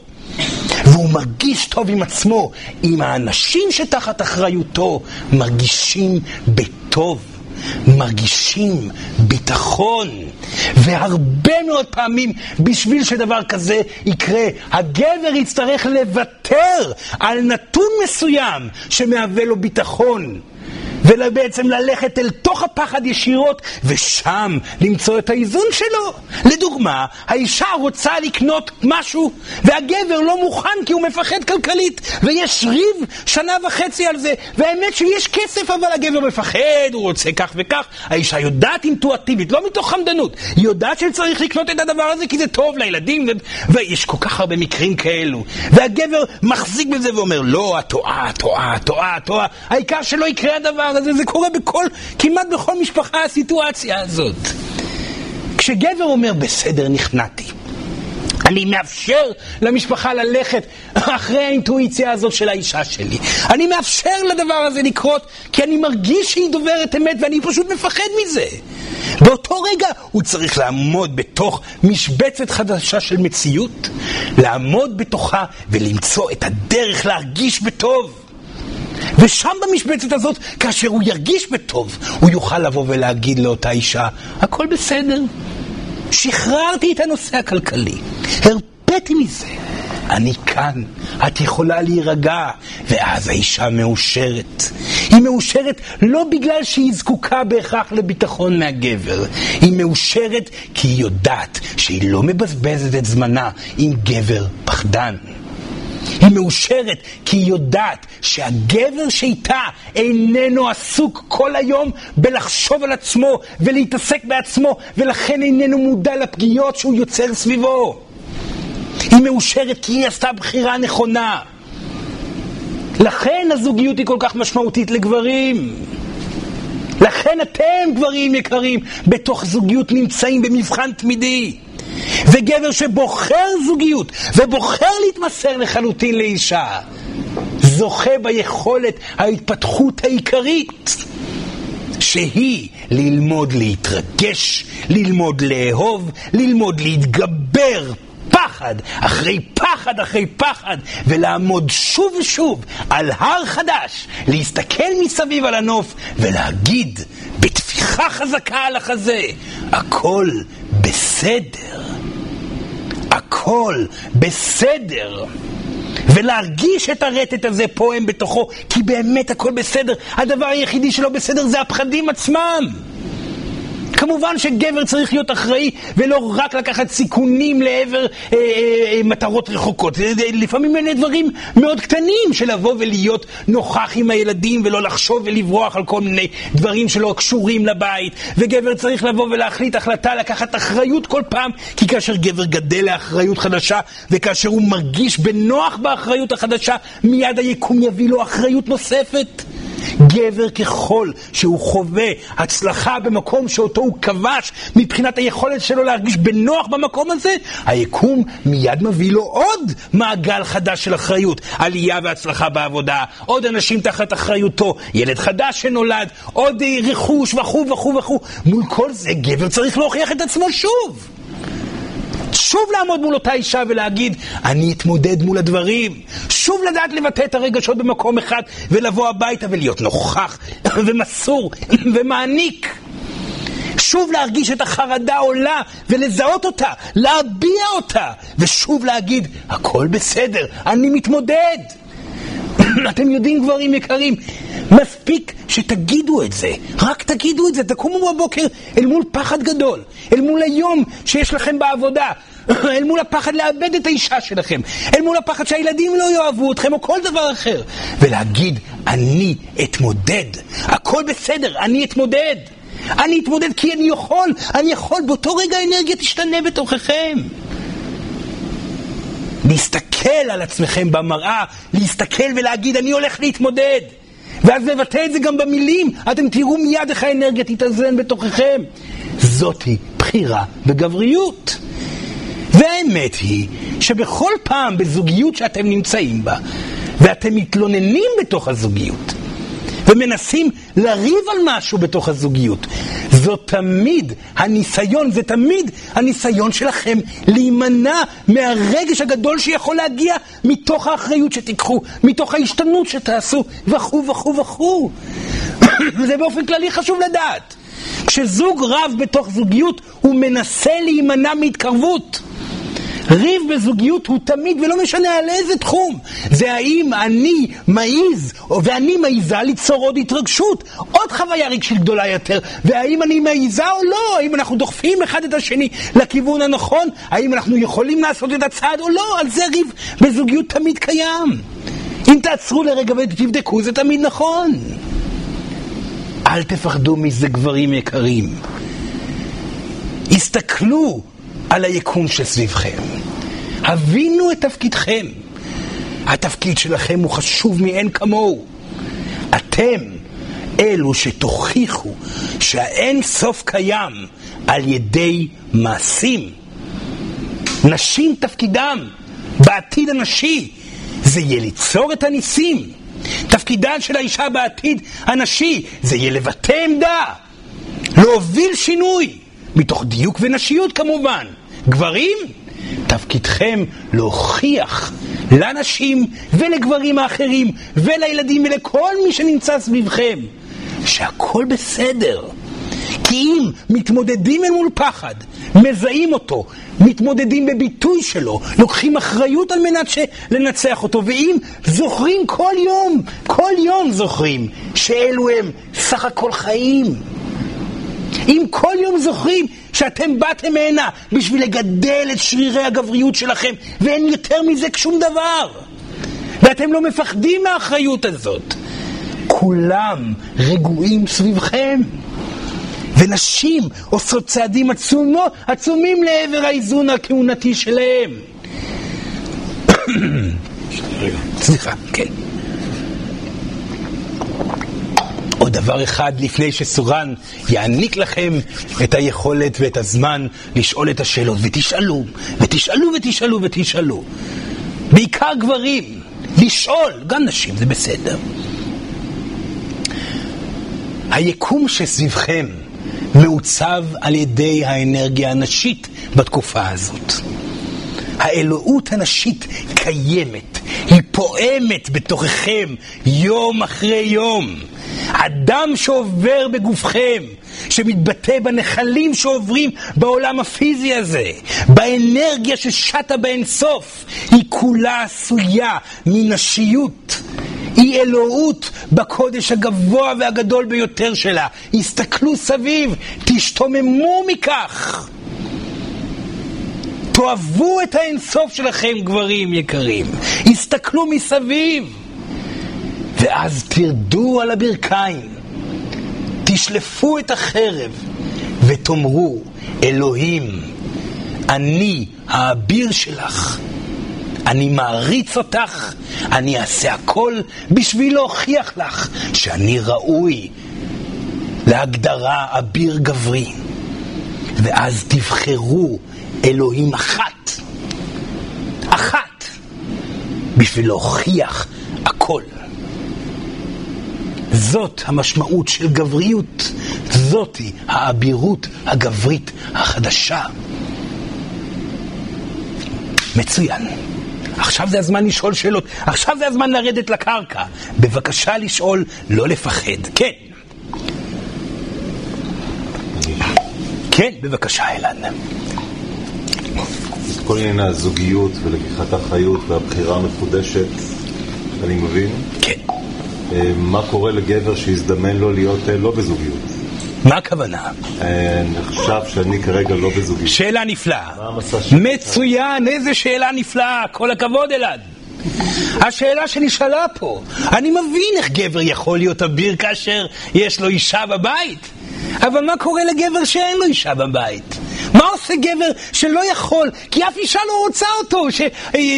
והוא מרגיש טוב עם עצמו, אם האנשים שתחת אחריותו מרגישים בטוב. מרגישים ביטחון. והרבה מאוד פעמים, בשביל שדבר כזה יקרה, הגבר יצטרך לוותר על נתון מסוים שמהווה לו ביטחון. ובעצם ללכת אל תוך הפחד ישירות, ושם למצוא את האיזון שלו. לדוגמה, האישה רוצה לקנות משהו, והגבר לא מוכן כי הוא מפחד כלכלית, ויש ריב שנה וחצי על זה, והאמת שיש כסף אבל הגבר מפחד, הוא רוצה כך וכך. האישה יודעת אינטואטיבית, לא מתוך חמדנות, היא יודעת שצריך לקנות את הדבר הזה כי זה טוב לילדים, ו... ויש כל כך הרבה מקרים כאלו. והגבר מחזיק בזה ואומר, לא, את טועה, טועה, טועה, טועה, העיקר שלא יקרה הדבר הזה, זה קורה בכל, כמעט בכל משפחה הסיטואציה הזאת. כשגבר אומר, בסדר, נכנעתי, אני מאפשר למשפחה ללכת אחרי האינטואיציה הזאת של האישה שלי. אני מאפשר לדבר הזה לקרות, כי אני מרגיש שהיא דוברת אמת ואני פשוט מפחד מזה. באותו רגע הוא צריך לעמוד בתוך משבצת חדשה של מציאות, לעמוד בתוכה ולמצוא את הדרך להרגיש בטוב. ושם במשבצת הזאת, כאשר הוא ירגיש בטוב, הוא יוכל לבוא ולהגיד לאותה אישה, הכל בסדר, שחררתי את הנושא הכלכלי, הרפאתי מזה. אני כאן, את יכולה להירגע. ואז האישה מאושרת. היא מאושרת לא בגלל שהיא זקוקה בהכרח לביטחון מהגבר, היא מאושרת כי היא יודעת שהיא לא מבזבזת את זמנה עם גבר פחדן. היא מאושרת כי היא יודעת שהגבר שאיתה איננו עסוק כל היום בלחשוב על עצמו ולהתעסק בעצמו, ולכן איננו מודע לפגיעות שהוא יוצר סביבו. היא מאושרת כי היא עשתה בחירה נכונה. לכן הזוגיות היא כל כך משמעותית לגברים. לכן אתם, גברים יקרים, בתוך זוגיות נמצאים במבחן תמידי. וגבר שבוחר זוגיות ובוחר להתמסר לחלוטין לאישה, זוכה ביכולת ההתפתחות העיקרית, שהיא ללמוד להתרגש, ללמוד לאהוב, ללמוד להתגבר פחד אחרי פחד אחרי פחד, ולעמוד שוב ושוב על הר חדש, להסתכל מסביב על הנוף ולהגיד בטפיחה חזקה על החזה, הכל בסדר. הכל בסדר. ולהרגיש את הרטט הזה פועם בתוכו, כי באמת הכל בסדר. הדבר היחידי שלא בסדר זה הפחדים עצמם. כמובן שגבר צריך להיות אחראי ולא רק לקחת סיכונים לעבר אה, אה, מטרות רחוקות. לפעמים אלה דברים מאוד קטנים של לבוא ולהיות נוכח עם הילדים ולא לחשוב ולברוח על כל מיני דברים שלא קשורים לבית. וגבר צריך לבוא ולהחליט החלטה לקחת אחריות כל פעם, כי כאשר גבר גדל לאחריות חדשה וכאשר הוא מרגיש בנוח באחריות החדשה, מיד היקום יביא לו אחריות נוספת. גבר ככל שהוא חווה הצלחה במקום שאותו הוא כבש מבחינת היכולת שלו להרגיש בנוח במקום הזה, היקום מיד מביא לו עוד מעגל חדש של אחריות. עלייה והצלחה בעבודה, עוד אנשים תחת אחריותו, ילד חדש שנולד, עוד רכוש וכו' וכו' וכו'. מול כל זה גבר צריך להוכיח את עצמו שוב. שוב לעמוד מול אותה אישה ולהגיד, אני אתמודד מול הדברים. שוב לדעת לבטא את הרגשות במקום אחד ולבוא הביתה ולהיות נוכח ומסור ומעניק. שוב להרגיש את החרדה עולה ולזהות אותה, להביע אותה, ושוב להגיד, הכל בסדר, אני מתמודד. [CLEARS THROAT] אתם יודעים, גברים יקרים, מספיק שתגידו את זה, רק תגידו את זה, תקומו בבוקר אל מול פחד גדול, אל מול היום שיש לכם בעבודה, [CLEARS THROAT] אל מול הפחד לאבד את האישה שלכם, אל מול הפחד שהילדים לא יאהבו אתכם או כל דבר אחר, ולהגיד, אני אתמודד, הכל בסדר, אני אתמודד. אני אתמודד כי אני יכול, אני יכול, באותו רגע האנרגיה תשתנה בתוככם. להסתכל על עצמכם במראה, להסתכל ולהגיד, אני הולך להתמודד. ואז לבטא את זה גם במילים, אתם תראו מיד איך האנרגיה תתאזן בתוככם. זאתי בחירה בגבריות. והאמת היא שבכל פעם בזוגיות שאתם נמצאים בה, ואתם מתלוננים בתוך הזוגיות, ומנסים לריב על משהו בתוך הזוגיות. זו תמיד הניסיון, זה תמיד הניסיון שלכם להימנע מהרגש הגדול שיכול להגיע מתוך האחריות שתיקחו, מתוך ההשתנות שתעשו, וכו' וכו' וכו'. [COUGHS] זה באופן כללי חשוב לדעת. כשזוג רב בתוך זוגיות, הוא מנסה להימנע מהתקרבות. ריב בזוגיות הוא תמיד, ולא משנה על איזה תחום, זה האם אני מעז, ואני מעיזה ליצור עוד התרגשות, עוד חוויה רגשית גדולה יותר, והאם אני מעיזה או לא, האם אנחנו דוחפים אחד את השני לכיוון הנכון, האם אנחנו יכולים לעשות את הצעד או לא, על זה ריב בזוגיות תמיד קיים. אם תעצרו לרגע ותבדקו, זה תמיד נכון. אל תפחדו מזה, גברים יקרים. הסתכלו על היקום שסביבכם. הבינו את תפקידכם. התפקיד שלכם הוא חשוב מאין כמוהו. אתם אלו שתוכיחו שהאין סוף קיים על ידי מעשים. נשים תפקידם בעתיד הנשי זה יהיה ליצור את הניסים. תפקידן של האישה בעתיד הנשי זה יהיה לבטא עמדה, להוביל שינוי, מתוך דיוק ונשיות כמובן. גברים, תפקידכם להוכיח לנשים ולגברים האחרים ולילדים ולכל מי שנמצא סביבכם שהכל בסדר. כי אם מתמודדים אל מול פחד, מזהים אותו, מתמודדים בביטוי שלו, לוקחים אחריות על מנת לנצח אותו, ואם זוכרים כל יום, כל יום זוכרים שאלו הם סך הכל חיים. אם כל יום זוכרים שאתם באתם הנה בשביל לגדל את שרירי הגבריות שלכם, ואין יותר מזה שום דבר, ואתם לא מפחדים מהאחריות הזאת, כולם רגועים סביבכם. ונשים עושות צעדים עצומו, עצומים לעבר האיזון הכהונתי שלהם. [COUGHS] סליחה, כן. עוד דבר אחד לפני שסורן יעניק לכם את היכולת ואת הזמן לשאול את השאלות, ותשאלו, ותשאלו ותשאלו ותשאלו. בעיקר גברים, לשאול, גם נשים זה בסדר. היקום שסביבכם מעוצב על ידי האנרגיה הנשית בתקופה הזאת. האלוהות הנשית קיימת, היא פועמת בתוככם יום אחרי יום. הדם שעובר בגופכם, שמתבטא בנחלים שעוברים בעולם הפיזי הזה, באנרגיה ששטה באינסוף, היא כולה עשויה מנשיות. היא אלוהות בקודש הגבוה והגדול ביותר שלה. הסתכלו סביב, תשתוממו מכך. תאהבו את האינסוף שלכם, גברים יקרים. הסתכלו מסביב. ואז תרדו על הברכיים, תשלפו את החרב ותאמרו, אלוהים, אני האביר שלך. אני מעריץ אותך, אני אעשה הכל בשביל להוכיח לך שאני ראוי להגדרה אביר גברי. ואז תבחרו אלוהים אחת, אחת, בשביל להוכיח הכל. זאת המשמעות של גבריות, זאתי האבירות הגברית החדשה. מצוין. עכשיו זה הזמן לשאול שאלות, עכשיו זה הזמן לרדת לקרקע. בבקשה לשאול, לא לפחד. כן. כן, בבקשה, אילן. כל עניין הזוגיות ולקיחת האחריות והבחירה המחודשת, אני מבין? כן. אה, מה קורה לגבר שהזדמן לו להיות אה, לא בזוגיות? מה הכוונה? אה, אני חושב שאני כרגע לא בזוגיות. שאלה נפלאה. מצוין, איזה שאלה נפלאה, כל הכבוד אלעד. השאלה שנשאלה פה, אני מבין איך גבר יכול להיות אביר כאשר יש לו אישה בבית, אבל מה קורה לגבר שאין לו אישה בבית? מה עושה גבר שלא יכול, כי אף אישה לא רוצה אותו, ש,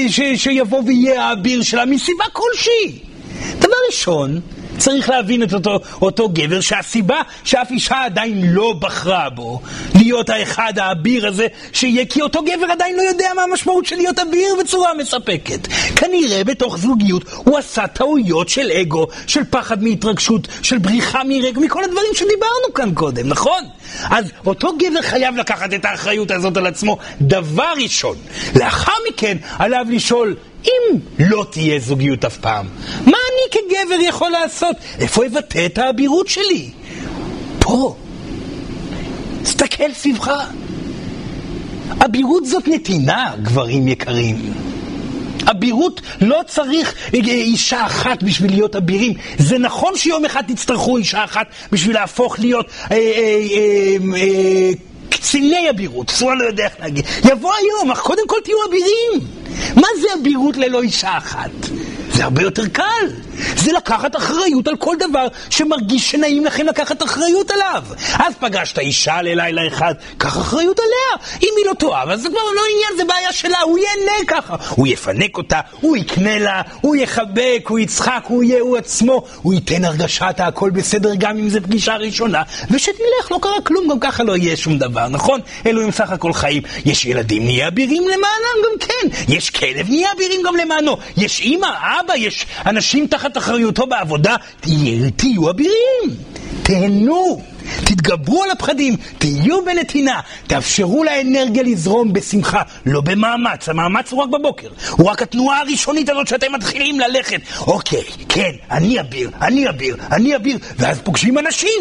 ש, שיבוא ויהיה האביר שלה מסיבה כלשהי? דבר ראשון, צריך להבין את אותו, אותו גבר שהסיבה שאף אישה עדיין לא בחרה בו להיות האחד האביר הזה שיהיה כי אותו גבר עדיין לא יודע מה המשמעות של להיות אביר בצורה מספקת. כנראה בתוך זוגיות הוא עשה טעויות של אגו, של פחד מהתרגשות, של בריחה מרג, מכל הדברים שדיברנו כאן קודם, נכון? אז אותו גבר חייב לקחת את האחריות הזאת על עצמו דבר ראשון. לאחר מכן עליו לשאול אם לא תהיה זוגיות אף פעם, מה אני כגבר יכול לעשות? איפה אבטא את האבירות שלי? פה. תסתכל סביבך. אבירות זאת נתינה, גברים יקרים. אבירות לא צריך אישה אחת בשביל להיות אבירים. זה נכון שיום אחד תצטרכו אישה אחת בשביל להפוך להיות אה, אה, אה, אה, קציני אבירות, אסור לא יודע איך להגיד. יבוא היום, אך קודם כל תהיו אבירים. מה זה אבירות ללא אישה אחת? זה הרבה יותר קל. זה לקחת אחריות על כל דבר שמרגיש שנעים לכם לקחת אחריות עליו. אז פגשת אישה ללילה אחד, קח אחריות עליה. אם היא לא תאהב, אז זה כבר לא עניין, זה בעיה שלה, הוא ייהנה ככה. הוא יפנק אותה, הוא יקנה לה, הוא יחבק, הוא יצחק, הוא יהיה הוא עצמו, הוא ייתן הרגשת הכל בסדר גם אם זו פגישה ראשונה, ושתלך, לא קרה כלום, גם ככה לא יהיה שום דבר, נכון? אלוהים סך הכל חיים. יש ילדים, נהיה אבירים למענם גם כן. יש כלב, נהיה אבירים גם למענו. יש אימא, אבא, יש אנשים תחת אחריותו בעבודה. תהיה, תהיו אבירים. תהנו. תתגברו על הפחדים, תהיו בנתינה, תאפשרו לאנרגיה לזרום בשמחה, לא במאמץ, המאמץ הוא רק בבוקר, הוא רק התנועה הראשונית הזאת שאתם מתחילים ללכת. אוקיי, כן, אני אביר, אני אביר, אני אביר, ואז פוגשים אנשים.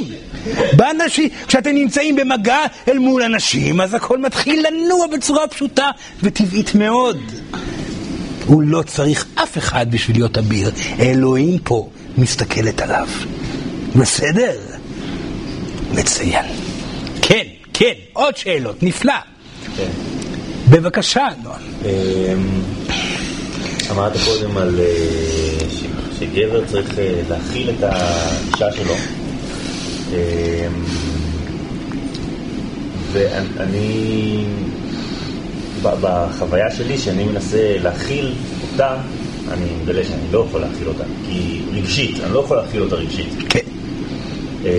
באנשים, כשאתם נמצאים במגע אל מול אנשים, אז הכל מתחיל לנוע בצורה פשוטה וטבעית מאוד. הוא לא צריך אף אחד בשביל להיות אביר, אלוהים פה מסתכלת עליו. בסדר? מצוין. כן, כן, עוד שאלות, נפלא. כן. בבקשה, נועם. אמ, אמרת קודם על אה, שגבר צריך אה, להכיל את האישה שלו. אמ, ואני, בחוויה שלי, שאני מנסה להכיל אותה, אני מגלה שאני לא יכול להכיל אותה, כי רגשית, אני לא יכול להכיל אותה רגשית. כן. אמ,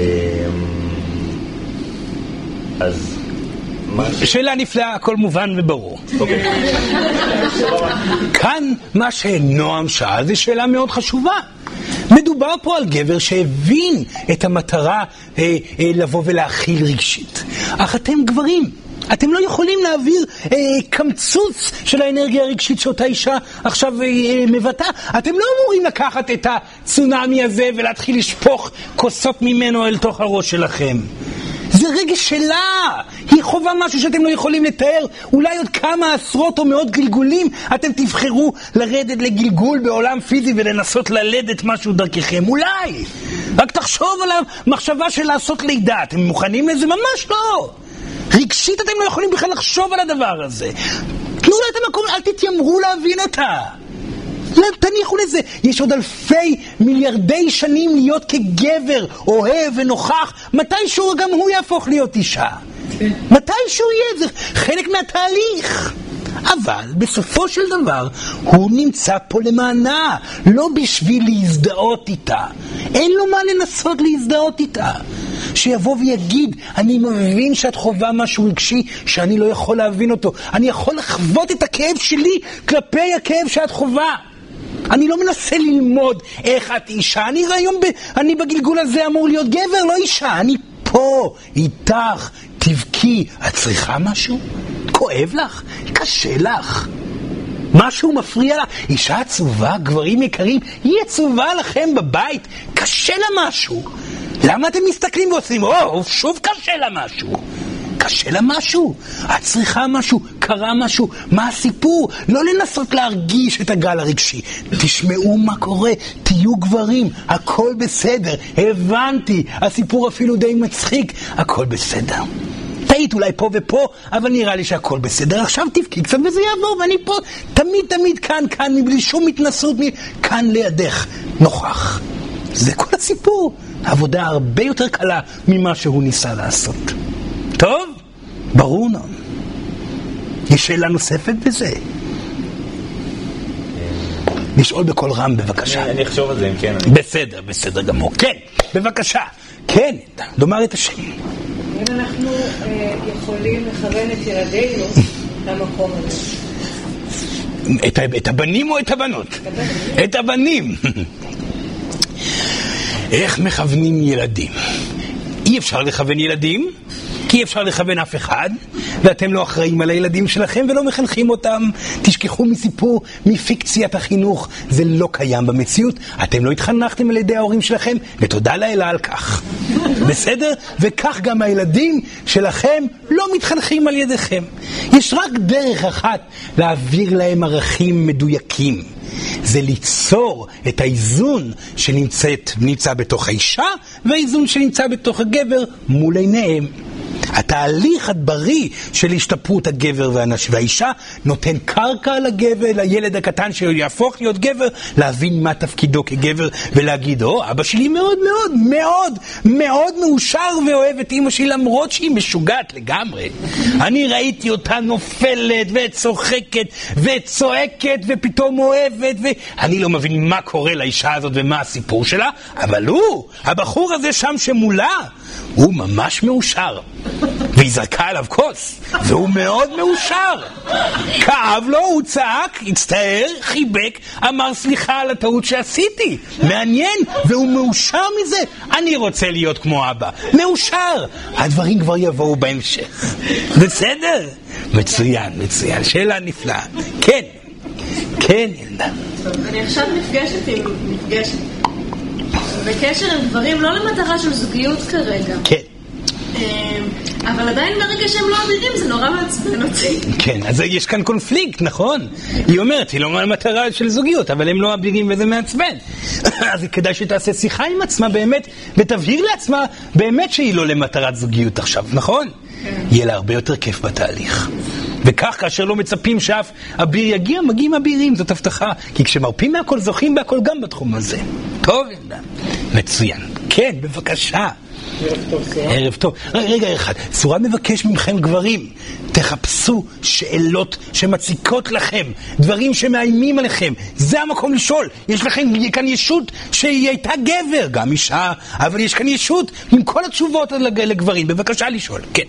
אז. שאלה נפלאה, הכל מובן וברור. אוקיי. כאן מה שנועם שאל זה שאלה מאוד חשובה. מדובר פה על גבר שהבין את המטרה אה, אה, לבוא ולהכיל רגשית. אך אתם גברים. אתם לא יכולים להעביר אה, קמצוץ של האנרגיה הרגשית שאותה אישה עכשיו אה, אה, מבטאה. אתם לא אמורים לקחת את הצונאמי הזה ולהתחיל לשפוך כוסות ממנו אל תוך הראש שלכם. זה רגש שלה! היא חווה משהו שאתם לא יכולים לתאר. אולי עוד כמה עשרות או מאות גלגולים אתם תבחרו לרדת לגלגול בעולם פיזי ולנסות ללדת משהו דרככם. אולי! רק תחשוב על המחשבה של לעשות לידה. אתם מוכנים לזה? ממש לא! רגשית אתם לא יכולים בכלל לחשוב על הדבר הזה. תנו לה את המקום, אל תתיימרו להבין אותה. תניחו לזה. יש עוד אלפי מיליארדי שנים להיות כגבר, אוהב ונוכח. מתישהו גם הוא יהפוך להיות אישה. מתישהו יהיה, זה חלק מהתהליך. אבל בסופו של דבר הוא נמצא פה למענה, לא בשביל להזדהות איתה. אין לו מה לנסות להזדהות איתה. שיבוא ויגיד, אני מבין שאת חווה משהו רגשי שאני לא יכול להבין אותו. אני יכול לחוות את הכאב שלי כלפי הכאב שאת חווה. אני לא מנסה ללמוד איך את אישה, אני היום, ב, אני בגלגול הזה אמור להיות גבר, לא אישה, אני פה, איתך, תבכי. את צריכה משהו? כואב לך? קשה לך? משהו מפריע לך? אישה עצובה, גברים יקרים, היא עצובה לכם בבית, קשה לה משהו. למה אתם מסתכלים ועושים, או, שוב קשה לה משהו? קשה לה משהו, את צריכה משהו, קרה משהו, מה הסיפור? לא לנסות להרגיש את הגל הרגשי. תשמעו מה קורה, תהיו גברים, הכל בסדר, הבנתי, הסיפור אפילו די מצחיק, הכל בסדר. טעית אולי פה ופה, אבל נראה לי שהכל בסדר. עכשיו תבכי קצת וזה יעבור, ואני פה תמיד תמיד כאן, כאן, מבלי שום התנסות, כאן לידך, נוכח. זה כל הסיפור. עבודה הרבה יותר קלה ממה שהוא ניסה לעשות. טוב? ברור נועם. יש שאלה נוספת בזה? לשאול בקול רם בבקשה. אני אחשוב על זה אם כן. אני- בסדר, בסדר גמור. כן, בבקשה. כן, לומר את השם. אם אנחנו אה, יכולים לכוון את ילדינו למקום הזה. את הבנים או את הבנות? את הבנים. איך מכוונים ילדים? אי אפשר לכוון ילדים, כי אי אפשר לכוון אף אחד, ואתם לא אחראים על הילדים שלכם ולא מחנכים אותם. תשכחו מסיפור, מפיקציית החינוך, זה לא קיים במציאות. אתם לא התחנכתם על ידי ההורים שלכם, ותודה לאלה על כך. בסדר? וכך גם הילדים שלכם לא מתחנכים על ידיכם. יש רק דרך אחת להעביר להם ערכים מדויקים. זה ליצור את האיזון שנמצאת, נמצא בתוך האישה והאיזון שנמצא בתוך הגבר מול עיניהם. התהליך הבריא של השתפרות הגבר והנש... והאישה נותן קרקע לגבר, לילד הקטן שיהפוך להיות גבר, להבין מה תפקידו כגבר ולהגיד, או, אבא שלי מאוד מאוד מאוד מאוד מאושר ואוהב את אימא שלי למרות שהיא משוגעת לגמרי. אני ראיתי אותה נופלת וצוחקת וצועקת ופתאום אוהבת ואני לא מבין מה קורה לאישה הזאת ומה הסיפור שלה, אבל הוא, הבחור הזה שם שמולה, הוא ממש מאושר. והיא זרקה עליו כוס, והוא מאוד מאושר. כאב לו, הוא צעק, הצטער, חיבק, אמר סליחה על הטעות שעשיתי. מעניין, והוא מאושר מזה. אני רוצה להיות כמו אבא. מאושר. הדברים כבר יבואו בהמשך. בסדר? מצוין, מצוין. שאלה נפלאה. כן, כן, ילדה. אני עכשיו נפגשת עם... נפגשת. בקשר עם גברים לא למטרה של זוגיות כרגע. כן. אמ, אבל עדיין ברגע שהם לא אבירים זה נורא מעצבן אותי. כן, אז יש כאן קונפליקט, נכון? היא אומרת, היא לא מטרה של זוגיות, אבל הם לא אבירים וזה מעצבן. [LAUGHS] אז כדאי שתעשה שיחה עם עצמה באמת, ותבהיר לעצמה באמת שהיא לא למטרת זוגיות עכשיו, נכון? כן. יהיה לה הרבה יותר כיף בתהליך. וכך, כאשר לא מצפים שאף אביר יגיע, מגיעים אבירים, זאת הבטחה. כי כשמרפים מהכל, זוכים בהכל גם בתחום הזה. טוב. מצוין. כן, בבקשה. ערב טוב. רגע, רגע אחד. צורה מבקש מכם גברים, תחפשו שאלות שמציקות לכם, דברים שמאיימים עליכם. זה המקום לשאול. יש לכם כאן ישות שהיא הייתה גבר, גם אישה, אבל יש כאן ישות עם כל התשובות לג- לגברים. בבקשה לשאול. כן.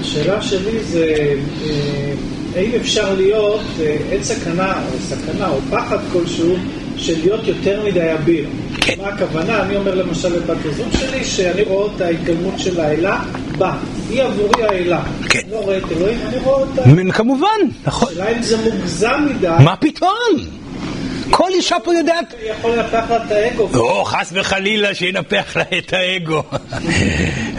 השאלה שלי זה, אה, האם אפשר להיות אה, עץ סכנה, או סכנה, או פחד כלשהו, של להיות יותר מדי אביר? כן. מה הכוונה? אני אומר למשל לבת הזוג שלי, שאני רואה את ההתגלמות של האלה בה. היא עבורי האלה. כן. לא רואה את אלוהים, אני רואה אותה. כמובן, נכון. השאלה אם זה מוגזם מדי, מה פתאום? כל אישה פה יודעת יכול לנפח לה את האגו. או, חס וחלילה שינפח לה את האגו. [LAUGHS]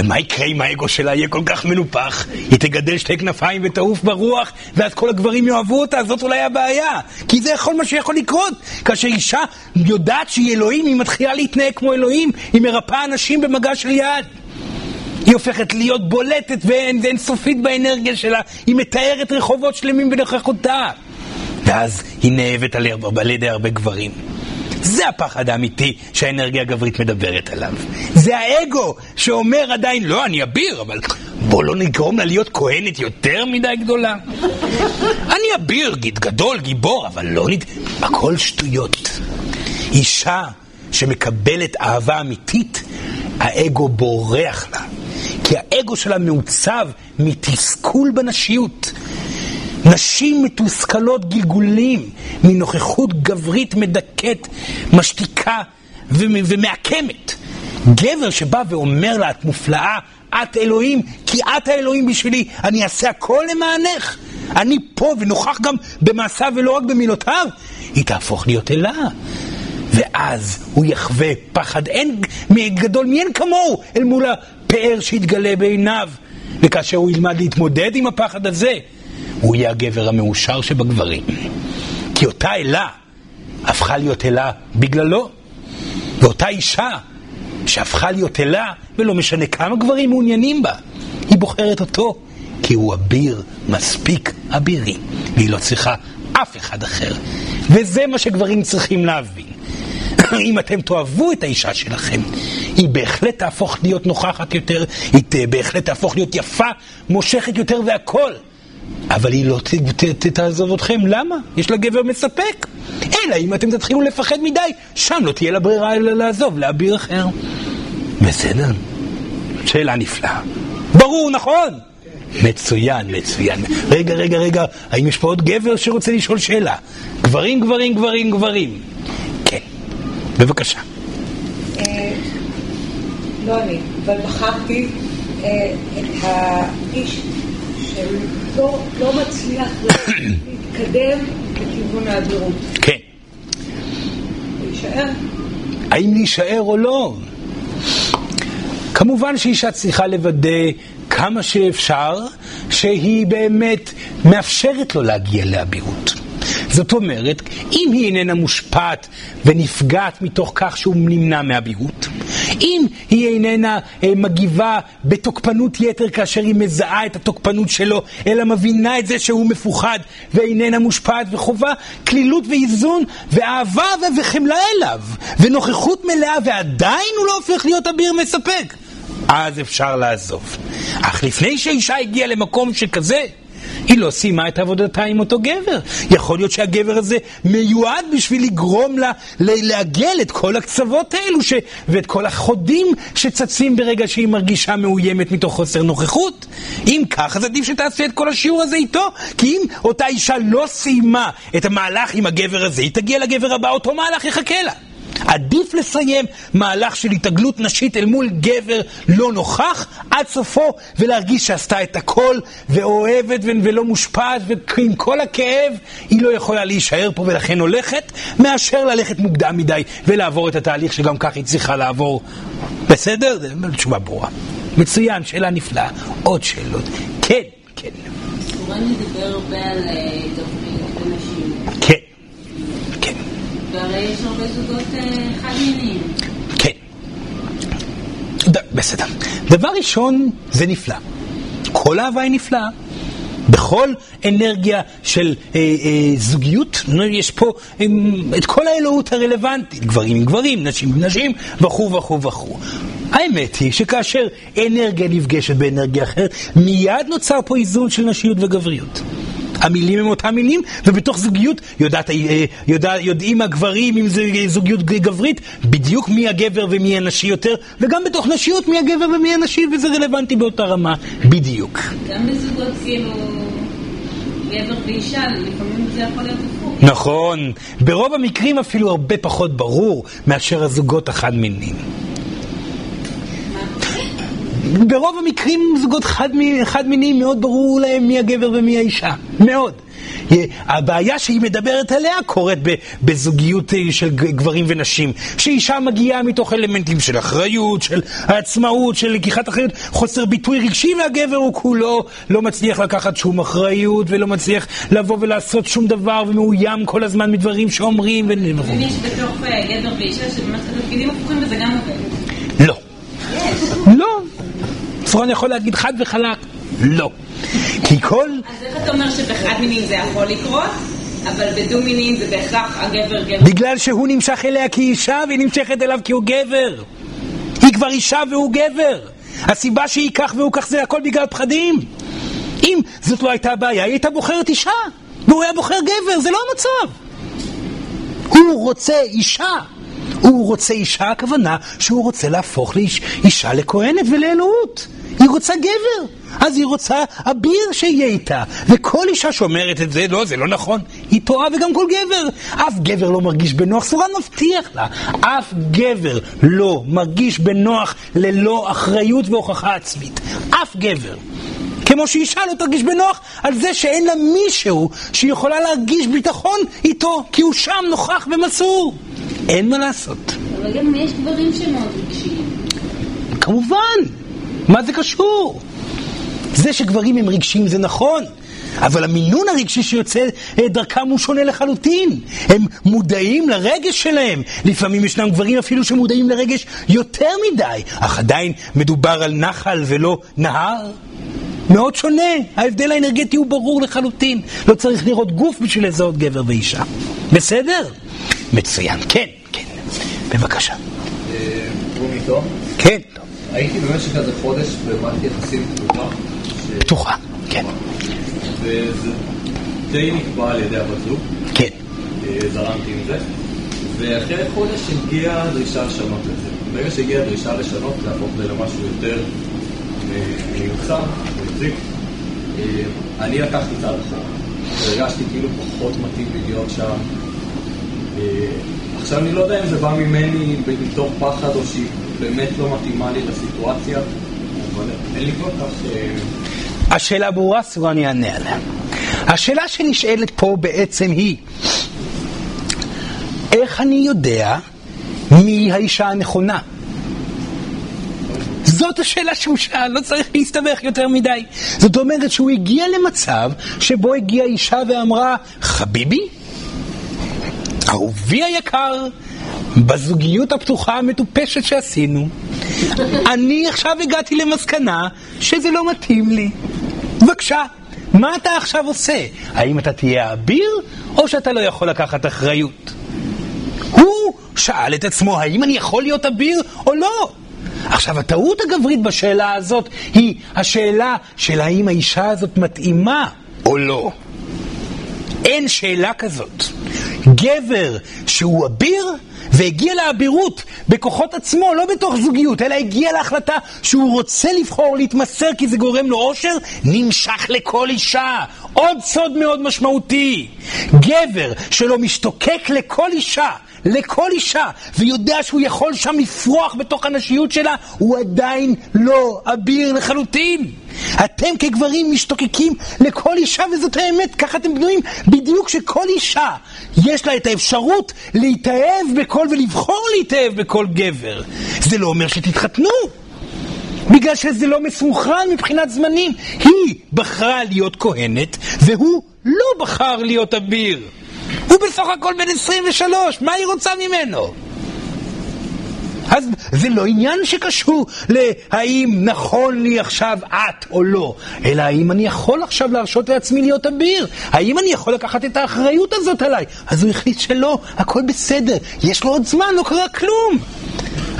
ומה יקרה אם האגו שלה יהיה כל כך מנופח? היא תגדל שתי כנפיים ותעוף ברוח, ואז כל הגברים יאהבו אותה, זאת אולי הבעיה. כי זה יכול מה שיכול לקרות. כאשר אישה יודעת שהיא אלוהים, היא מתחילה להתנהג כמו אלוהים, היא מרפאה אנשים במגע של יד. היא הופכת להיות בולטת ואינסופית באנרגיה שלה, היא מתארת רחובות שלמים בנוכחותה. ואז היא נאהבת על ידי הרבה גברים. זה הפחד האמיתי שהאנרגיה הגברית מדברת עליו. זה האגו שאומר עדיין, לא, אני אביר, אבל בוא לא נגרום לה להיות כהנת יותר מדי גדולה. [LAUGHS] אני אביר, גיד גדול, גיבור, אבל לא נת... הכל שטויות. אישה שמקבלת אהבה אמיתית, האגו בורח לה. כי האגו שלה מעוצב מתסכול בנשיות. נשים מתוסכלות גלגולים מנוכחות גברית מדכאת, משתיקה ומ- ומעקמת. גבר שבא ואומר לה, את מופלאה, את אלוהים, כי את האלוהים בשבילי, אני אעשה הכל למענך. אני פה ונוכח גם במעשיו ולא רק במילותיו. היא תהפוך להיות אלה. ואז הוא יחווה פחד אין גדול מאין כמוהו אל מול הפאר שיתגלה בעיניו. וכאשר הוא ילמד להתמודד עם הפחד הזה, הוא יהיה הגבר המאושר שבגברים. כי אותה אלה הפכה להיות אלה בגללו. ואותה אישה שהפכה להיות אלה, ולא משנה כמה גברים מעוניינים בה, היא בוחרת אותו, כי הוא אביר מספיק אבירי, והיא לא צריכה אף אחד אחר. וזה מה שגברים צריכים להבין. [COUGHS] אם אתם תאהבו את האישה שלכם, היא בהחלט תהפוך להיות נוכחת יותר, היא בהחלט תהפוך להיות יפה, מושכת יותר והכל. אבל היא לא ת, ת, ת, תעזוב אתכם, למה? יש לה גבר מספק. אלא אם אתם תתחילו לפחד מדי, שם לא תהיה לה ברירה אלא לעזוב, לאביר אחר. בסדר? שאלה נפלאה. ברור, נכון? מצוין, מצוין. רגע, רגע, רגע, האם יש פה עוד גבר שרוצה לשאול שאלה? גברים, גברים, גברים, גברים. כן, בבקשה. אה, לא אני, אבל בחרתי אה, את האיש שלא לא מצליח להתקדם לכיוון האבירות. כן. להישאר? האם להישאר או לא? כמובן שאישה צריכה לוודא כמה שאפשר שהיא באמת מאפשרת לו להגיע לאבירות. זאת אומרת, אם היא איננה מושפעת ונפגעת מתוך כך שהוא נמנע מאבירות, אם היא איננה אה, מגיבה בתוקפנות יתר כאשר היא מזהה את התוקפנות שלו, אלא מבינה את זה שהוא מפוחד ואיננה מושפעת וחובה כלילות ואיזון ואהבה וחמלה אליו ונוכחות מלאה ועדיין הוא לא הופך להיות אביר מספק, אז אפשר לעזוב. אך לפני שהאישה הגיעה למקום שכזה, היא לא סיימה את עבודתה עם אותו גבר. יכול להיות שהגבר הזה מיועד בשביל לגרום לה לעגל את כל הקצוות האלו ש... ואת כל החודים שצצים ברגע שהיא מרגישה מאוימת מתוך חוסר נוכחות. אם כך, אז עדיף שתעשה את כל השיעור הזה איתו, כי אם אותה אישה לא סיימה את המהלך עם הגבר הזה, היא תגיע לגבר הבא, אותו מהלך יחכה לה. עדיף לסיים מהלך של התעגלות נשית אל מול גבר לא נוכח עד סופו ולהרגיש שעשתה את הכל ואוהבת ולא מושפעת ועם כל הכאב היא לא יכולה להישאר פה ולכן הולכת מאשר ללכת מוקדם מדי ולעבור את התהליך שגם כך היא צריכה לעבור. בסדר? זה תשובה ברורה. מצוין, שאלה נפלאה. עוד שאלות. כן, כן, קורן מדבר הרבה על והרי יש הרבה זוגות אה, חד-מיניים. כן. בסדר. דבר ראשון, זה נפלא. כל אהבה היא נפלאה. בכל אנרגיה של אה, אה, זוגיות, יש פה אה, את כל האלוהות הרלוונטית, גברים עם גברים, נשים עם נשים, וכו' וכו' וכו'. האמת היא שכאשר אנרגיה נפגשת באנרגיה אחרת, מיד נוצר פה איזון של נשיות וגבריות. המילים הם אותם מילים, ובתוך זוגיות יודעת, אה, יודע, יודעים הגברים, אם זה זוגיות גברית, בדיוק מי הגבר ומי הנשי יותר, וגם בתוך נשיות מי הגבר ומי הנשי, וזה רלוונטי באותה רמה, בדיוק. גם בזוגות כאילו גבר ואישה, לפעמים זה יכול להיות הפוך. נכון, ברוב המקרים אפילו הרבה פחות ברור מאשר הזוגות החד-מיניים. ברוב המקרים זוגות חד-מיניים חד מיניים מאוד ברור להם מי הגבר ומי האישה, מאוד. הבעיה שהיא מדברת עליה קורית בזוגיות אה, של גברים ונשים, שאישה מגיעה מתוך אלמנטים של אחריות, של עצמאות, של לקיחת אחריות, חוסר ביטוי רגשי, והגבר הוא כולו לא מצליח לקחת שום אחריות ולא מצליח לבוא ולעשות שום דבר ומאוים כל הזמן מדברים שאומרים יש בתוך אה, גבר ואישה שממש התפקידים הפוכים וזה גם עובד. לא. לא. צרון יכול להגיד חד וחלק, לא. כי כל... אז איך אתה אומר שבחד מיניים זה יכול לקרות, אבל בדו מיניים זה בהכרח הגבר גבר? בגלל שהוא נמשך אליה כאישה והיא נמשכת אליו כי הוא גבר. היא כבר אישה והוא גבר. הסיבה שהיא כך והוא כך זה הכל בגלל פחדים. אם זאת לא הייתה הבעיה, היא הייתה בוחרת אישה, והוא היה בוחר גבר, זה לא המצב. הוא רוצה אישה. הוא רוצה אישה, הכוונה שהוא רוצה להפוך לאיש, אישה לכהנת ולאלוהות. היא רוצה גבר, אז היא רוצה אביר שיהיה איתה. וכל אישה שאומרת את זה, לא, זה לא נכון. היא טועה וגם כל גבר. אף גבר לא מרגיש בנוח, סורן מבטיח לה. אף גבר לא מרגיש בנוח ללא אחריות והוכחה עצמית. אף גבר. כמו שאישה לא תרגיש בנוח על זה שאין לה מישהו שהיא יכולה להרגיש ביטחון איתו, כי הוא שם נוכח ומסור. אין מה לעשות. אבל גם יש גברים שמאוד רגשיים. כמובן, מה זה קשור? זה שגברים הם רגשיים זה נכון, אבל המינון הרגשי שיוצא אה, דרכם הוא שונה לחלוטין. הם מודעים לרגש שלהם. לפעמים ישנם גברים אפילו שמודעים לרגש יותר מדי, אך עדיין מדובר על נחל ולא נהר. מאוד שונה, ההבדל האנרגטי הוא ברור לחלוטין. לא צריך לראות גוף בשביל לזהות גבר ואישה. בסדר? מצוין, כן, כן. בבקשה. טוב. כן. הייתי במשך איזה חודש במערכת יחסים פתוחה, פתוחה, כן, וזה די נקבע על ידי הבת זוג, כן. אה, זרמתי עם זה, ואחרי חודש הגיעה דרישה לשנות את זה. ברגע שהגיעה דרישה לשנות, להפוך את זה למשהו יותר אה, מיוחד, מחזיק, אה, אני לקחתי צעד אחר. הרגשתי כאילו פחות מתאים להיות שם. עכשיו אני לא יודע אם זה בא ממני מתוך פחד או שהיא באמת לא מתאימה לי לסיטואציה, אבל אין לי כל כך... אה, השאלה ברורה, סורן יענה עליה. השאלה שנשאלת פה בעצם היא, איך אני יודע מי האישה הנכונה? זאת השאלה שהוא שאל, לא צריך להסתבך יותר מדי. זאת אומרת שהוא הגיע למצב שבו הגיעה אישה ואמרה, חביבי, אהובי היקר, בזוגיות הפתוחה המטופשת שעשינו, אני עכשיו הגעתי למסקנה שזה לא מתאים לי. בבקשה, מה אתה עכשיו עושה? האם אתה תהיה האביר, או שאתה לא יכול לקחת אחריות? הוא שאל את עצמו, האם אני יכול להיות אביר או לא? עכשיו, הטעות הגברית בשאלה הזאת היא השאלה של האם האישה הזאת מתאימה או לא. אין שאלה כזאת. גבר שהוא אביר והגיע לאבירות בכוחות עצמו, לא בתוך זוגיות, אלא הגיע להחלטה שהוא רוצה לבחור להתמסר כי זה גורם לו אושר, נמשך לכל אישה. עוד סוד מאוד משמעותי. גבר שלא משתוקק לכל אישה, לכל אישה, ויודע שהוא יכול שם לפרוח בתוך הנשיות שלה, הוא עדיין לא אביר לחלוטין. אתם כגברים משתוקקים לכל אישה, וזאת האמת, ככה אתם בנויים. בדיוק שכל אישה יש לה את האפשרות להתאהב בכל ולבחור להתאהב בכל גבר. זה לא אומר שתתחתנו. בגלל שזה לא מסונכרן מבחינת זמנים. היא בחרה להיות כהנת, והוא לא בחר להיות אביר. הוא בסך הכל בן 23, מה היא רוצה ממנו? אז זה לא עניין שקשור להאם נכון לי עכשיו את או לא, אלא האם אני יכול עכשיו להרשות לעצמי להיות אביר? האם אני יכול לקחת את האחריות הזאת עליי? אז הוא החליט שלא, הכל בסדר, יש לו עוד זמן, לא קרה כלום.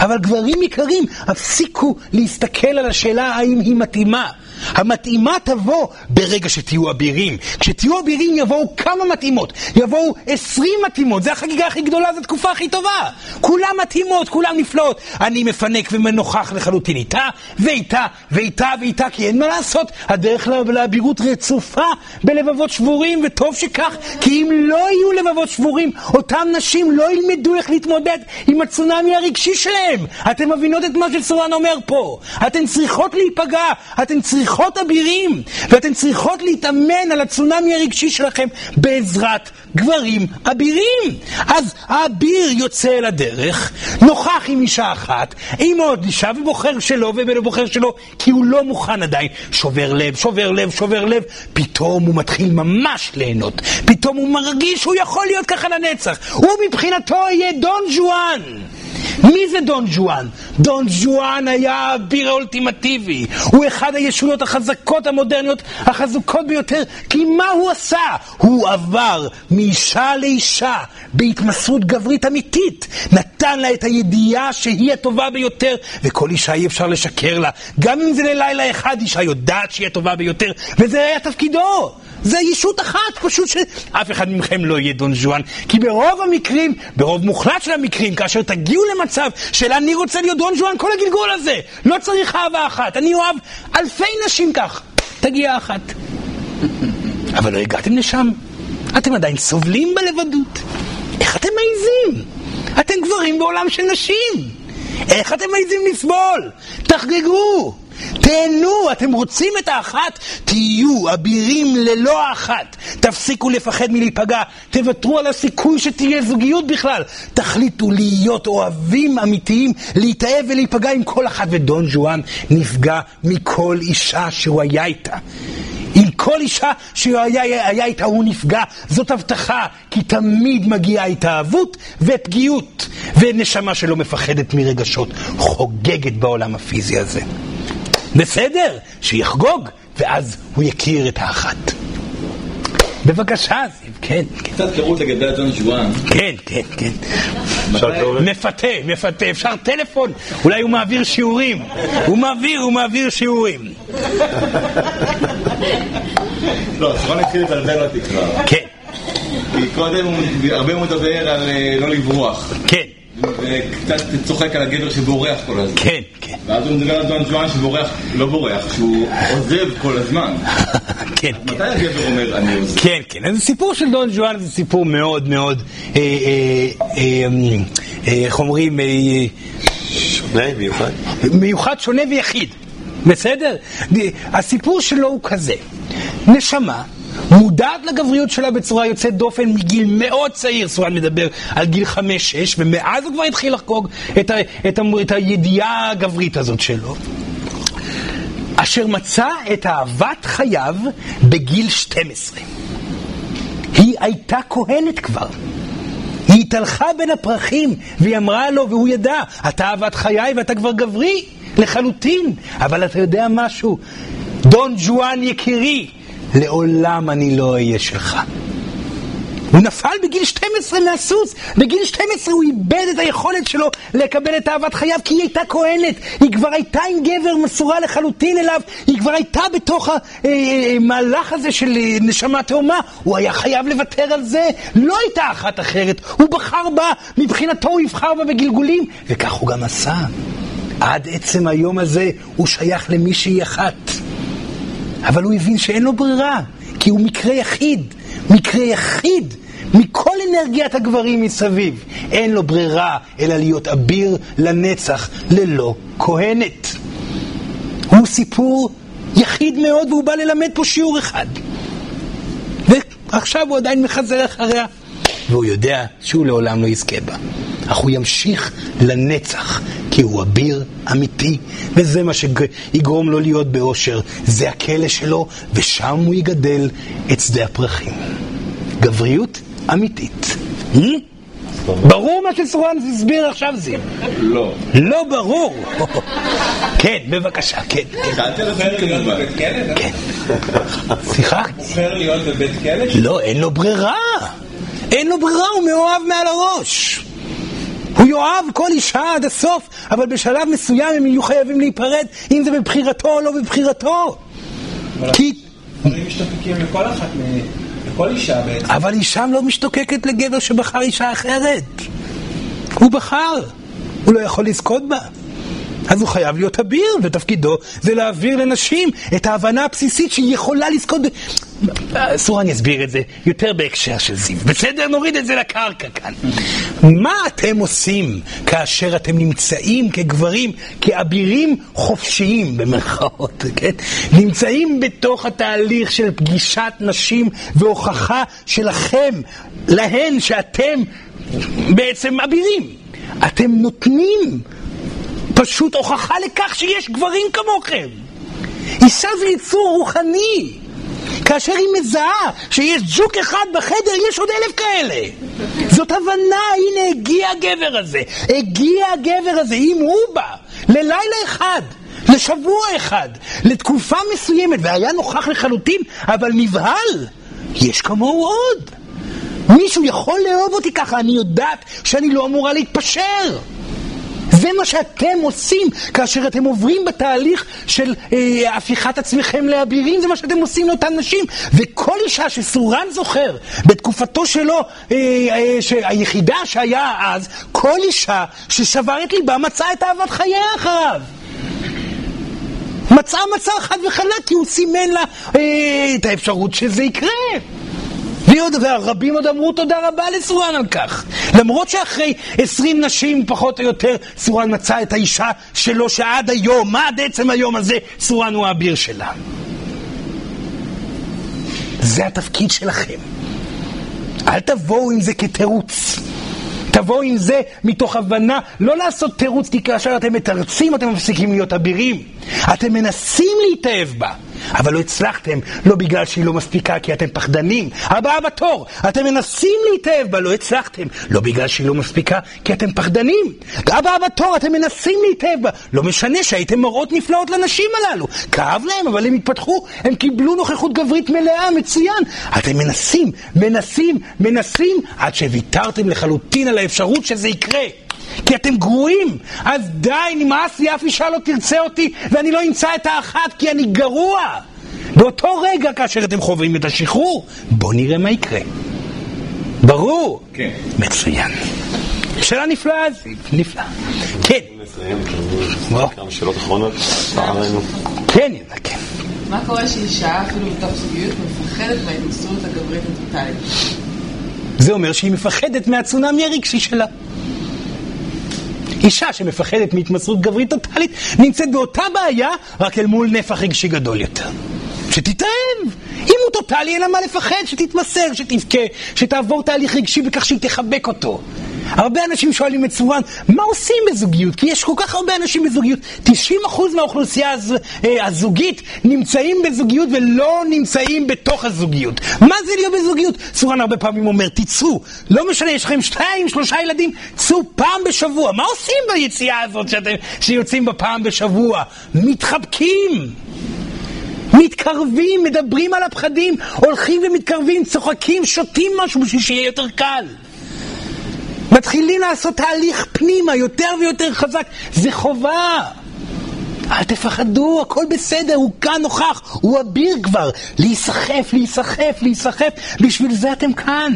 אבל גברים יקרים, הפסיקו להסתכל על השאלה האם היא מתאימה. המתאימה תבוא ברגע שתהיו אבירים. כשתהיו אבירים יבואו כמה מתאימות, יבואו עשרים מתאימות, זה החגיגה הכי גדולה, זו התקופה הכי טובה. כולם מתאימות, כולם נפלאות. אני מפנק ומנוכח לחלוטין איתה, ואיתה, ואיתה, ואיתה, כי אין מה לעשות, הדרך לאבירות רצופה בלבבות שבורים, וטוב שכך, כי אם לא יהיו לבבות שבורים, אותם נשים לא ילמדו איך להתמודד עם הצונאמי הרגשי שלהם. אתם מבינות את מה שסורן אומר פה. אתן צריכות להיפגע, אתן. צריכות אבירים, ואתן צריכות להתאמן על הצונאמי הרגשי שלכם בעזרת גברים אבירים. אז האביר יוצא אל הדרך, נוכח עם אישה אחת, עם עוד אישה, ובוחר שלו ובוחר שלו, כי הוא לא מוכן עדיין. שובר לב, שובר לב, שובר לב. פתאום הוא מתחיל ממש ליהנות. פתאום הוא מרגיש שהוא יכול להיות ככה לנצח. הוא מבחינתו יהיה דון ז'ואן. מי זה דון ז'ואן? דון ז'ואן היה האביר האולטימטיבי. הוא אחד הישויות החזקות המודרניות, החזקות ביותר, כי מה הוא עשה? הוא עבר מאישה לאישה בהתמסרות גברית אמיתית. נתן לה את הידיעה שהיא הטובה ביותר, וכל אישה אי אפשר לשקר לה. גם אם זה ללילה אחד, אישה יודעת שהיא הטובה ביותר, וזה היה תפקידו. זה ישות אחת, פשוט שאף אחד מכם לא יהיה דון ז'ואן. כי ברוב המקרים, ברוב מוחלט של המקרים, כאשר תגיעו למצב של אני רוצה להיות דון ז'ואן כל הגלגול הזה, לא צריך אהבה אחת, אני אוהב אלפי נשים כך, תגיע אחת. [LAUGHS] אבל לא הגעתם לשם. אתם עדיין סובלים בלבדות. איך אתם מעיזים? אתם גברים בעולם של נשים. איך אתם מעיזים לסבול? תחגגו. תהנו, אתם רוצים את האחת? תהיו אבירים ללא האחת. תפסיקו לפחד מלהיפגע, תוותרו על הסיכוי שתהיה זוגיות בכלל. תחליטו להיות אוהבים אמיתיים, להתאהב ולהיפגע עם כל אחת. ודון ז'ואן נפגע מכל אישה שהוא היה איתה. עם כל אישה שהוא היה, היה איתה הוא נפגע, זאת הבטחה, כי תמיד מגיעה התאהבות ופגיעות, ונשמה שלא מפחדת מרגשות, חוגגת בעולם הפיזי הזה. בסדר, שיחגוג, ואז הוא יכיר את האחת. בבקשה, זיו, כן, כן. קצת פירוט לגבי אדון ז'ואן. כן, כן, כן. מפתה, מפתה, אפשר טלפון? אולי הוא מעביר שיעורים. הוא מעביר, הוא מעביר שיעורים. לא, ז'ואן התחיל לבלבל אותי כבר. כן, כי קודם הוא הרבה מאוד מדבר על אה, לא לברוח. כן, וקצת צוחק על הגבר שבורח כל הזמן. כן, כן. ואז הוא מדבר על דון ג'ואן שבורח, לא בורח, שהוא עוזב כל הזמן. [LAUGHS] כן, מתי הגבר אומר אני עוזב? כן, כן. אז הסיפור של דון ז'ואן זה סיפור מאוד מאוד, אה, אה, אה, אה, איך אומרים, שונה, מיוחד. מיוחד, שונה ויחיד. בסדר? הסיפור שלו הוא כזה. נשמה מודעת לגבריות שלה בצורה יוצאת דופן מגיל מאוד צעיר, סורן מדבר על גיל חמש-שש, ומאז הוא כבר התחיל לחגוג את, ה, את, ה, את הידיעה הגברית הזאת שלו. אשר מצא את אהבת חייו בגיל 12. היא הייתה כהנת כבר. היא התהלכה בין הפרחים, והיא אמרה לו, והוא ידע, אתה אהבת חיי ואתה כבר גברי לחלוטין. אבל אתה יודע משהו? דון ג'ואן יקירי, לעולם אני לא אהיה שלך. הוא נפל בגיל 12 מהסוס, בגיל 12 הוא איבד את היכולת שלו לקבל את אהבת חייו כי היא הייתה כהנת, היא כבר הייתה עם גבר מסורה לחלוטין אליו, היא כבר הייתה בתוך המהלך הזה של אה, נשמה תאומה, הוא היה חייב לוותר על זה, לא הייתה אחת אחרת, הוא בחר בה, מבחינתו הוא יבחר בה בגלגולים, וכך הוא גם עשה. עד עצם היום הזה הוא שייך למישהי אחת. אבל הוא הבין שאין לו ברירה, כי הוא מקרה יחיד, מקרה יחיד מכל אנרגיית הגברים מסביב. אין לו ברירה אלא להיות אביר לנצח ללא כהנת. הוא סיפור יחיד מאוד והוא בא ללמד פה שיעור אחד. ועכשיו הוא עדיין מחזר אחריה, והוא יודע שהוא לעולם לא יזכה בה. אך הוא ימשיך לנצח, כי הוא אביר אמיתי, וזה מה שיגרום לו להיות באושר. זה הכלא שלו, ושם הוא יגדל את שדה הפרחים. גבריות אמיתית. ברור מה שסורן הסביר עכשיו, זיו? לא. לא ברור. כן, בבקשה, כן. שאלתי על בוחר להיות בבית כלא? כן. סליחה? בוחר להיות בבית כלא? לא, אין לו ברירה. אין לו ברירה, הוא מאוהב מעל הראש. הוא יאהב כל אישה עד הסוף, אבל בשלב מסוים הם יהיו חייבים להיפרד, אם זה בבחירתו או לא בבחירתו. כי... משתוקקים לכל אחת, לכל אישה בעצם. אבל אישה לא משתוקקת לגבר שבחר אישה אחרת. הוא בחר, הוא לא יכול לזכות בה. אז הוא חייב להיות אביר, ותפקידו זה להעביר לנשים את ההבנה הבסיסית שהיא יכולה לזכות אסור אני אסביר את זה יותר בהקשר של זיו. בסדר? נוריד את זה לקרקע כאן. מה אתם עושים כאשר אתם נמצאים כגברים, כאבירים חופשיים, במרכאות, כן? נמצאים בתוך התהליך של פגישת נשים והוכחה שלכם, להן שאתם בעצם אבירים. אתם נותנים פשוט הוכחה לכך שיש גברים כמוכם. אישה זה יצור רוחני. כאשר היא מזהה שיש ג'וק אחד בחדר, יש עוד אלף כאלה. זאת הבנה, הנה הגיע הגבר הזה. הגיע הגבר הזה, אם הוא בא, ללילה אחד. לשבוע אחד, לתקופה מסוימת, והיה נוכח לחלוטין, אבל נבהל, יש כמוהו עוד. מישהו יכול לאהוב אותי ככה, אני יודעת שאני לא אמורה להתפשר. זה מה שאתם עושים כאשר אתם עוברים בתהליך של אה, הפיכת עצמכם לאבירים, זה מה שאתם עושים לאותן נשים. וכל אישה שסורן זוכר, בתקופתו שלו, אה, אה, היחידה שהיה אז, כל אישה ששבר את ליבה מצאה את אהבת חייה אחריו. מצאה מצא חד וחלק, כי הוא סימן לה אה, את האפשרות שזה יקרה. ועוד, והרבים עוד אמרו תודה רבה לסורן על כך. למרות שאחרי עשרים נשים פחות או יותר, סורן מצא את האישה שלו שעד היום, עד עצם היום הזה, סורן הוא האביר שלה. זה התפקיד שלכם. אל תבואו עם זה כתירוץ. תבואו עם זה מתוך הבנה, לא לעשות תירוץ, כי כאשר אתם מתרצים אתם מפסיקים להיות אבירים. אתם מנסים להתאהב בה. אבל לא הצלחתם, לא בגלל שהיא לא מספיקה, כי אתם פחדנים. הבאה בתור, אתם מנסים להתאהב בה, לא הצלחתם, לא בגלל שהיא לא מספיקה, כי אתם פחדנים. הבאה בתור, אתם מנסים להתאהב בה, לא משנה שהייתם מראות נפלאות לנשים הללו. כאב להם, אבל הם התפתחו, הם קיבלו נוכחות גברית מלאה, מצוין. אתם מנסים, מנסים, מנסים, עד שוויתרתם לחלוטין על האפשרות שזה יקרה. כי אתם גרועים. אז די, נמאס לי, אף אישה לא תרצה אותי, ואני לא אמצא את האחת כי אני גרוע. באותו רגע, כאשר אתם חווים את השחרור, בואו נראה מה יקרה. ברור? כן. מצוין. שאלה נפלאה, זיו, נפלא. כן. כמה שאלות אחרונות, לצערנו. כן, יאללה, כן. מה קורה שאישה, אפילו בתוך זוגיות, מפחדת מההתמסרות הגברית הטוטלית? זה אומר שהיא מפחדת מהצונאמי הרגשי שלה. אישה שמפחדת מהתמסרות גברית טוטאלית נמצאת באותה בעיה, רק אל מול נפח רגשי גדול יותר. שתתאהב. אם הוא טוטאלי, אין לה מה לפחד, שתתמסר, שתבכה, שתעבור תהליך רגשי בכך שהיא תחבק אותו. הרבה אנשים שואלים את סורן, מה עושים בזוגיות? כי יש כל כך הרבה אנשים בזוגיות. 90% מהאוכלוסייה הז, אה, הזוגית נמצאים בזוגיות ולא נמצאים בתוך הזוגיות. מה זה להיות בזוגיות? סורן הרבה פעמים אומר, תצאו. לא משנה, יש לכם שתיים, שלושה ילדים, צאו פעם בשבוע. מה עושים ביציאה הזאת שאתם, שיוצאים בה פעם בשבוע? מתחבקים. מתקרבים, מדברים על הפחדים, הולכים ומתקרבים, צוחקים, שותים משהו בשביל שיהיה יותר קל. מתחילים לעשות תהליך פנימה יותר ויותר חזק, זה חובה. אל תפחדו, הכל בסדר, הוא כאן נוכח, הוא אביר כבר. להיסחף, להיסחף, להיסחף, בשביל זה אתם כאן.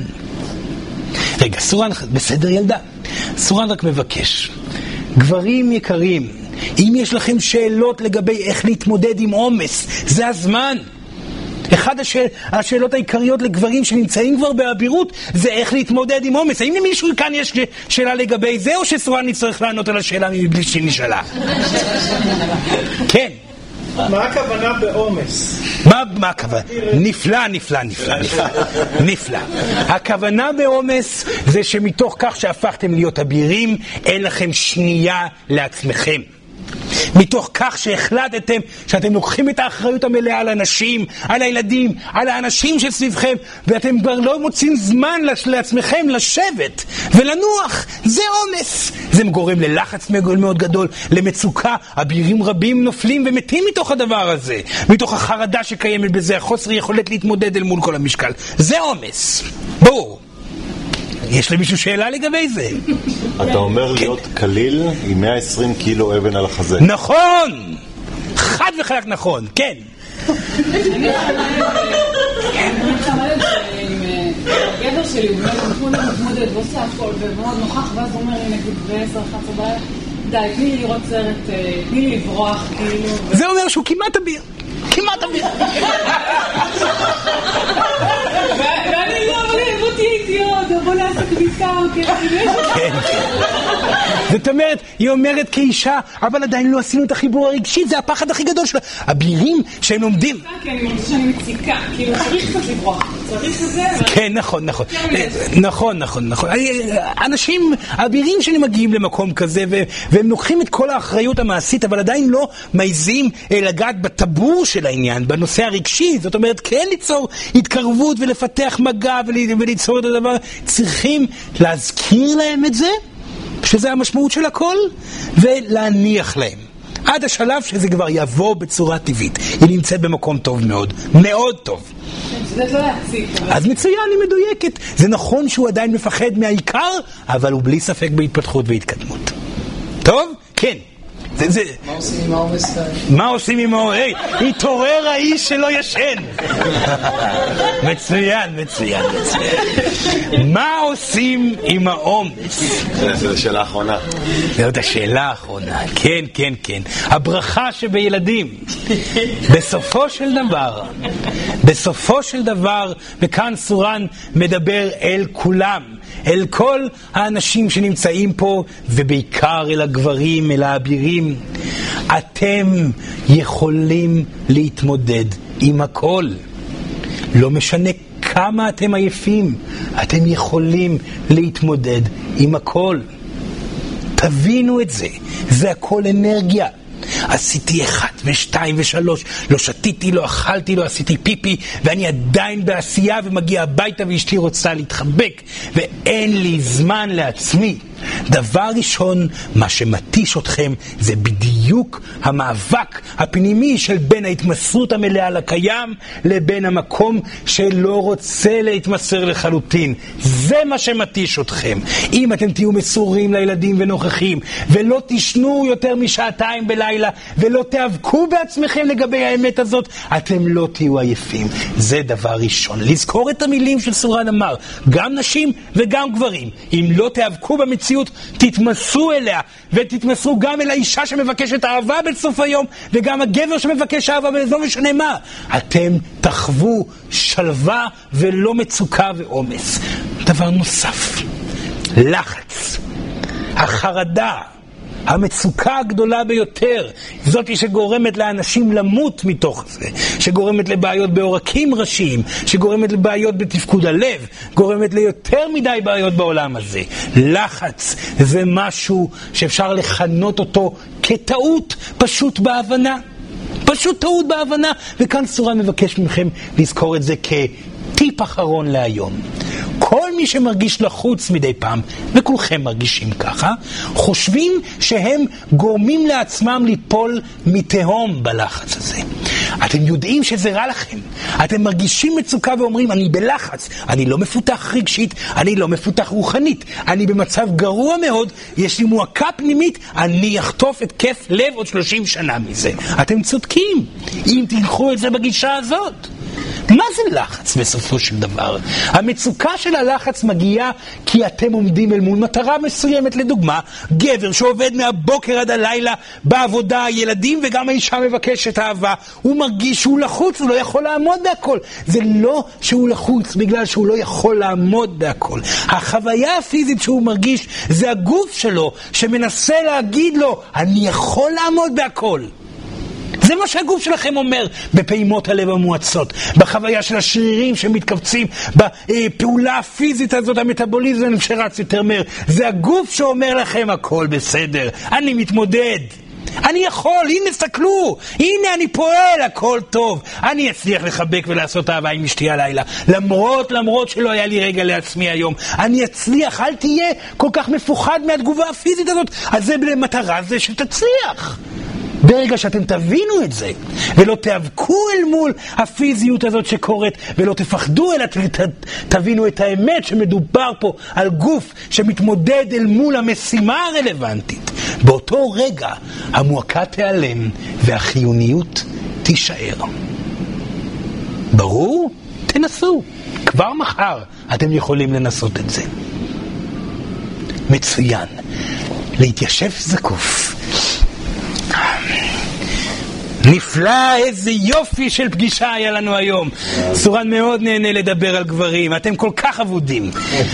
רגע, סורן, בסדר ילדה? סורן רק מבקש. גברים יקרים, אם יש לכם שאלות לגבי איך להתמודד עם עומס, זה הזמן. אחת השאל, השאלות העיקריות לגברים שנמצאים כבר באבירות זה איך להתמודד עם עומס. האם למישהו כאן יש שאלה לגבי זה, או שסורן נצטרך לענות על השאלה מבלי שהיא נשאלה? כן. מה הכוונה בעומס? מה, מה הכוונה? נפלא, נפלא, נפלא, נפלא, נפלא. הכוונה בעומס זה שמתוך כך שהפכתם להיות אבירים, אין לכם שנייה לעצמכם. מתוך כך שהחלטתם שאתם לוקחים את האחריות המלאה על הנשים, על הילדים, על האנשים שסביבכם, ואתם כבר לא מוצאים זמן לעצמכם לשבת ולנוח. זה עומס. זה גורם ללחץ מאוד גדול, למצוקה. אבירים רבים נופלים ומתים מתוך הדבר הזה, מתוך החרדה שקיימת בזה, החוסר יכולת להתמודד אל מול כל המשקל. זה עומס. ברור. יש למישהו שאלה לגבי זה? אתה אומר להיות קליל עם 120 קילו אבן על החזה. נכון! חד וחלק נכון, כן. הגבר שלי הוא באמת מתמודד ועושה הכל ומאוד נוכח ואז הוא אומר לי נגיד ב-10, 11 בעיה די, תני לי לראות סרט, תני לי לברוח כאילו זה אומר שהוא כמעט אביר כמעט אביר [LAUGHS] ואני לא, אבל בוא נעשה כביסה [LAUGHS] כן. זאת אומרת, היא אומרת כאישה, אבל עדיין לא עשינו את החיבור הרגשי, זה הפחד הכי גדול שלה. אבירים שהם לומדים. כן, אני מרגישה שאני מציקה, כאילו צריך קצת לברוח. כן, נכון, נכון. נכון, נכון, נכון. אנשים, אבירים שמגיעים למקום כזה, והם לוקחים את כל האחריות המעשית, אבל עדיין לא מעיזים לגעת בטבור של העניין, בנושא הרגשי. זאת אומרת, כן ליצור התקרבות ולפתח מגע וליצור את הדבר. צריכים להזכיר להם את זה, שזה המשמעות של הכל, ולהניח להם. עד השלב שזה כבר יבוא בצורה טבעית. היא נמצאת במקום טוב מאוד, מאוד טוב. אז מצוין, היא מדויקת. זה נכון שהוא עדיין מפחד מהעיקר, אבל הוא בלי ספק בהתפתחות והתקדמות. טוב? כן. זה, זה... מה עושים עם העומס? מה עושים עם העומס? היי, התעורר האיש שלא ישן. מצוין, מצוין, מצוין. מה עושים עם העומס? זו השאלה האחרונה. זאת השאלה האחרונה, כן, כן, כן. הברכה שבילדים. בסופו של דבר, בסופו של דבר, וכאן סורן מדבר אל כולם. אל כל האנשים שנמצאים פה, ובעיקר אל הגברים, אל האבירים. אתם יכולים להתמודד עם הכל. לא משנה כמה אתם עייפים, אתם יכולים להתמודד עם הכל. תבינו את זה, זה הכל אנרגיה. עשיתי אחד ושתיים ושלוש, לא שתיתי, לא אכלתי, לא עשיתי פיפי, ואני עדיין בעשייה ומגיע הביתה ואשתי רוצה להתחבק, ואין לי זמן לעצמי. דבר ראשון, מה שמתיש אתכם זה בדיוק המאבק הפנימי של בין ההתמסרות המלאה לקיים לבין המקום שלא רוצה להתמסר לחלוטין. זה מה שמתיש אתכם. אם אתם תהיו מסורים לילדים ונוכחים, ולא תישנו יותר משעתיים בלילה, ולא תיאבקו בעצמכם לגבי האמת הזאת, אתם לא תהיו עייפים. זה דבר ראשון. לזכור את המילים של סורן אמר, גם נשים וגם גברים. אם לא תיאבקו במציאות, תתמסרו אליה, ותתמסרו גם אל האישה שמבקשת אהבה בסוף היום, וגם הגבר שמבקש אהבה, ולא משנה מה. אתם תחוו שלווה ולא מצוקה ועומס. דבר נוסף, לחץ, החרדה, המצוקה הגדולה ביותר, זאת שגורמת לאנשים למות מתוך זה, שגורמת לבעיות בעורקים ראשיים, שגורמת לבעיות בתפקוד הלב, גורמת ליותר מדי בעיות בעולם הזה. לחץ זה משהו שאפשר לכנות אותו כטעות פשוט בהבנה. פשוט טעות בהבנה, וכאן סורה מבקש מכם לזכור את זה כטיפ אחרון להיום. כל מי שמרגיש לחוץ מדי פעם, וכולכם מרגישים ככה, חושבים שהם גורמים לעצמם ליפול מתהום בלחץ הזה. אתם יודעים שזה רע לכם. אתם מרגישים מצוקה ואומרים, אני בלחץ, אני לא מפותח רגשית, אני לא מפותח רוחנית, אני במצב גרוע מאוד, יש לי מועקה פנימית, אני אחטוף התקף לב עוד 30 שנה מזה. אתם צודקים, אם תלכו את זה בגישה הזאת. מה זה לחץ בסופו של דבר? המצוקה של הלחץ מגיעה כי אתם עומדים אל מול מטרה מסוימת. לדוגמה, גבר שעובד מהבוקר עד הלילה בעבודה, ילדים וגם האישה מבקשת אהבה, הוא מרגיש שהוא לחוץ, הוא לא יכול לעמוד בהכל. זה לא שהוא לחוץ בגלל שהוא לא יכול לעמוד בהכל. החוויה הפיזית שהוא מרגיש זה הגוף שלו שמנסה להגיד לו, אני יכול לעמוד בהכל. זה מה שהגוף שלכם אומר בפעימות הלב המואצות, בחוויה של השרירים שמתכווצים, בפעולה הפיזית הזאת, המטאבוליזם שרץ יותר מהר. זה הגוף שאומר לכם הכל בסדר, אני מתמודד. אני יכול, הנה סתכלו, הנה אני פועל, הכל טוב. אני אצליח לחבק ולעשות אהבה עם אשתי הלילה. למרות, למרות שלא היה לי רגע לעצמי היום. אני אצליח, אל תהיה כל כך מפוחד מהתגובה הפיזית הזאת. אז זה למטרה זה שתצליח. ברגע שאתם תבינו את זה, ולא תיאבקו אל מול הפיזיות הזאת שקורית, ולא תפחדו, אלא ת, ת, תבינו את האמת שמדובר פה על גוף שמתמודד אל מול המשימה הרלוונטית. באותו רגע המועקה תיעלם והחיוניות תישאר. ברור? תנסו. כבר מחר אתם יכולים לנסות את זה. מצוין. להתיישב זקוף. 唉呀 נפלא, איזה יופי של פגישה היה לנו היום. סורן מאוד נהנה לדבר על גברים, אתם כל כך אבודים.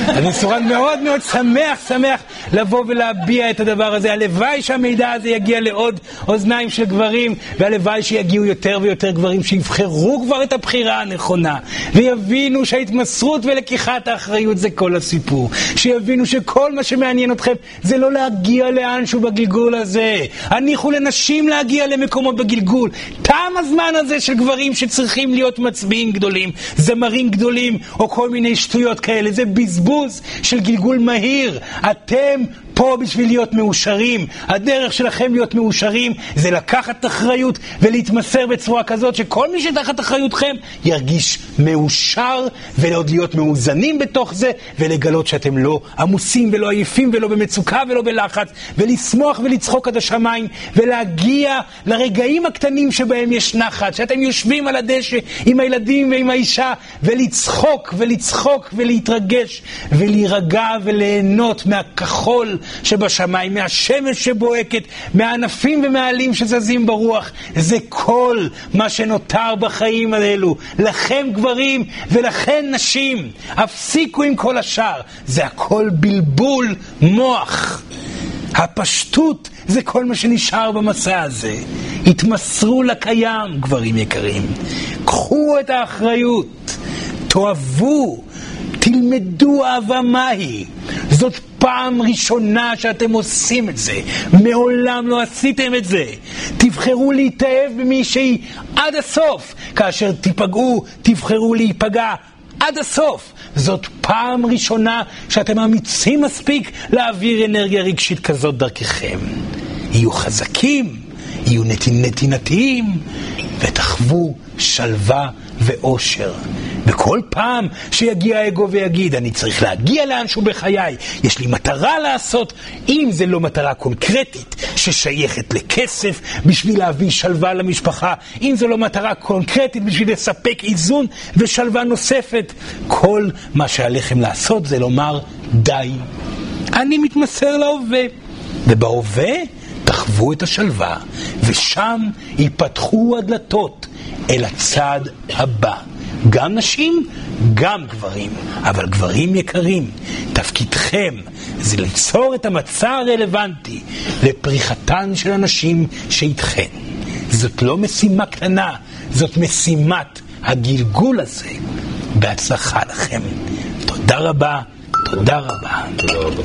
אני סורן מאוד מאוד שמח, שמח לבוא ולהביע את הדבר הזה. הלוואי שהמידע הזה יגיע לעוד אוזניים של גברים, והלוואי שיגיעו יותר ויותר גברים שיבחרו כבר את הבחירה הנכונה, ויבינו שההתמסרות ולקיחת האחריות זה כל הסיפור. שיבינו שכל מה שמעניין אתכם זה לא להגיע לאנשהו בגלגול הזה. הניחו לנשים להגיע למקומות בגלגול. גבול. תם הזמן הזה של גברים שצריכים להיות מצביעים גדולים, זמרים גדולים, או כל מיני שטויות כאלה. זה בזבוז של גלגול מהיר. אתם פה בשביל להיות מאושרים. הדרך שלכם להיות מאושרים זה לקחת אחריות ולהתמסר בצורה כזאת שכל מי שתחת אחריותכם ירגיש מאושר ועוד להיות מאוזנים בתוך זה ולגלות שאתם לא עמוסים ולא עייפים ולא במצוקה ולא בלחץ ולשמוח ולצחוק עד השמיים ולהגיע לרגעים הקטנים שבהם יש נחת, שאתם יושבים על הדשא עם הילדים ועם האישה ולצחוק ולצחוק ולהתרגש ולהירגע וליהנות מהכחול שבשמיים, מהשמש שבוהקת, מהענפים ומהעלים שזזים ברוח. זה כל מה שנותר בחיים האלו. לכם גברים ולכן נשים. הפסיקו עם כל השאר. זה הכל בלבול מוח. הפשטות זה כל מה שנשאר במסע הזה. התמסרו לקיים, גברים יקרים. קחו את האחריות. תאהבו. תלמדו אהבה מהי. זאת פעם ראשונה שאתם עושים את זה. מעולם לא עשיתם את זה. תבחרו להתאהב במישהי עד הסוף. כאשר תיפגעו, תבחרו להיפגע עד הסוף. זאת פעם ראשונה שאתם אמיצים מספיק להעביר אנרגיה רגשית כזאת דרככם. יהיו חזקים, יהיו נתינתיים, ותחוו שלווה ואושר. וכל פעם שיגיע האגו ויגיד, אני צריך להגיע לאנשהו בחיי, יש לי מטרה לעשות, אם זה לא מטרה קונקרטית ששייכת לכסף בשביל להביא שלווה למשפחה, אם זו לא מטרה קונקרטית בשביל לספק איזון ושלווה נוספת, כל מה שעליכם לעשות זה לומר, די, אני מתמסר להווה. ובהווה תחוו את השלווה, ושם ייפתחו הדלתות אל הצד הבא. גם נשים, גם גברים. אבל גברים יקרים, תפקידכם זה ליצור את המצע הרלוונטי לפריחתן של הנשים שאיתכן. זאת לא משימה קטנה, זאת משימת הגלגול הזה. בהצלחה לכם. תודה רבה, תודה רבה. תודה רבה.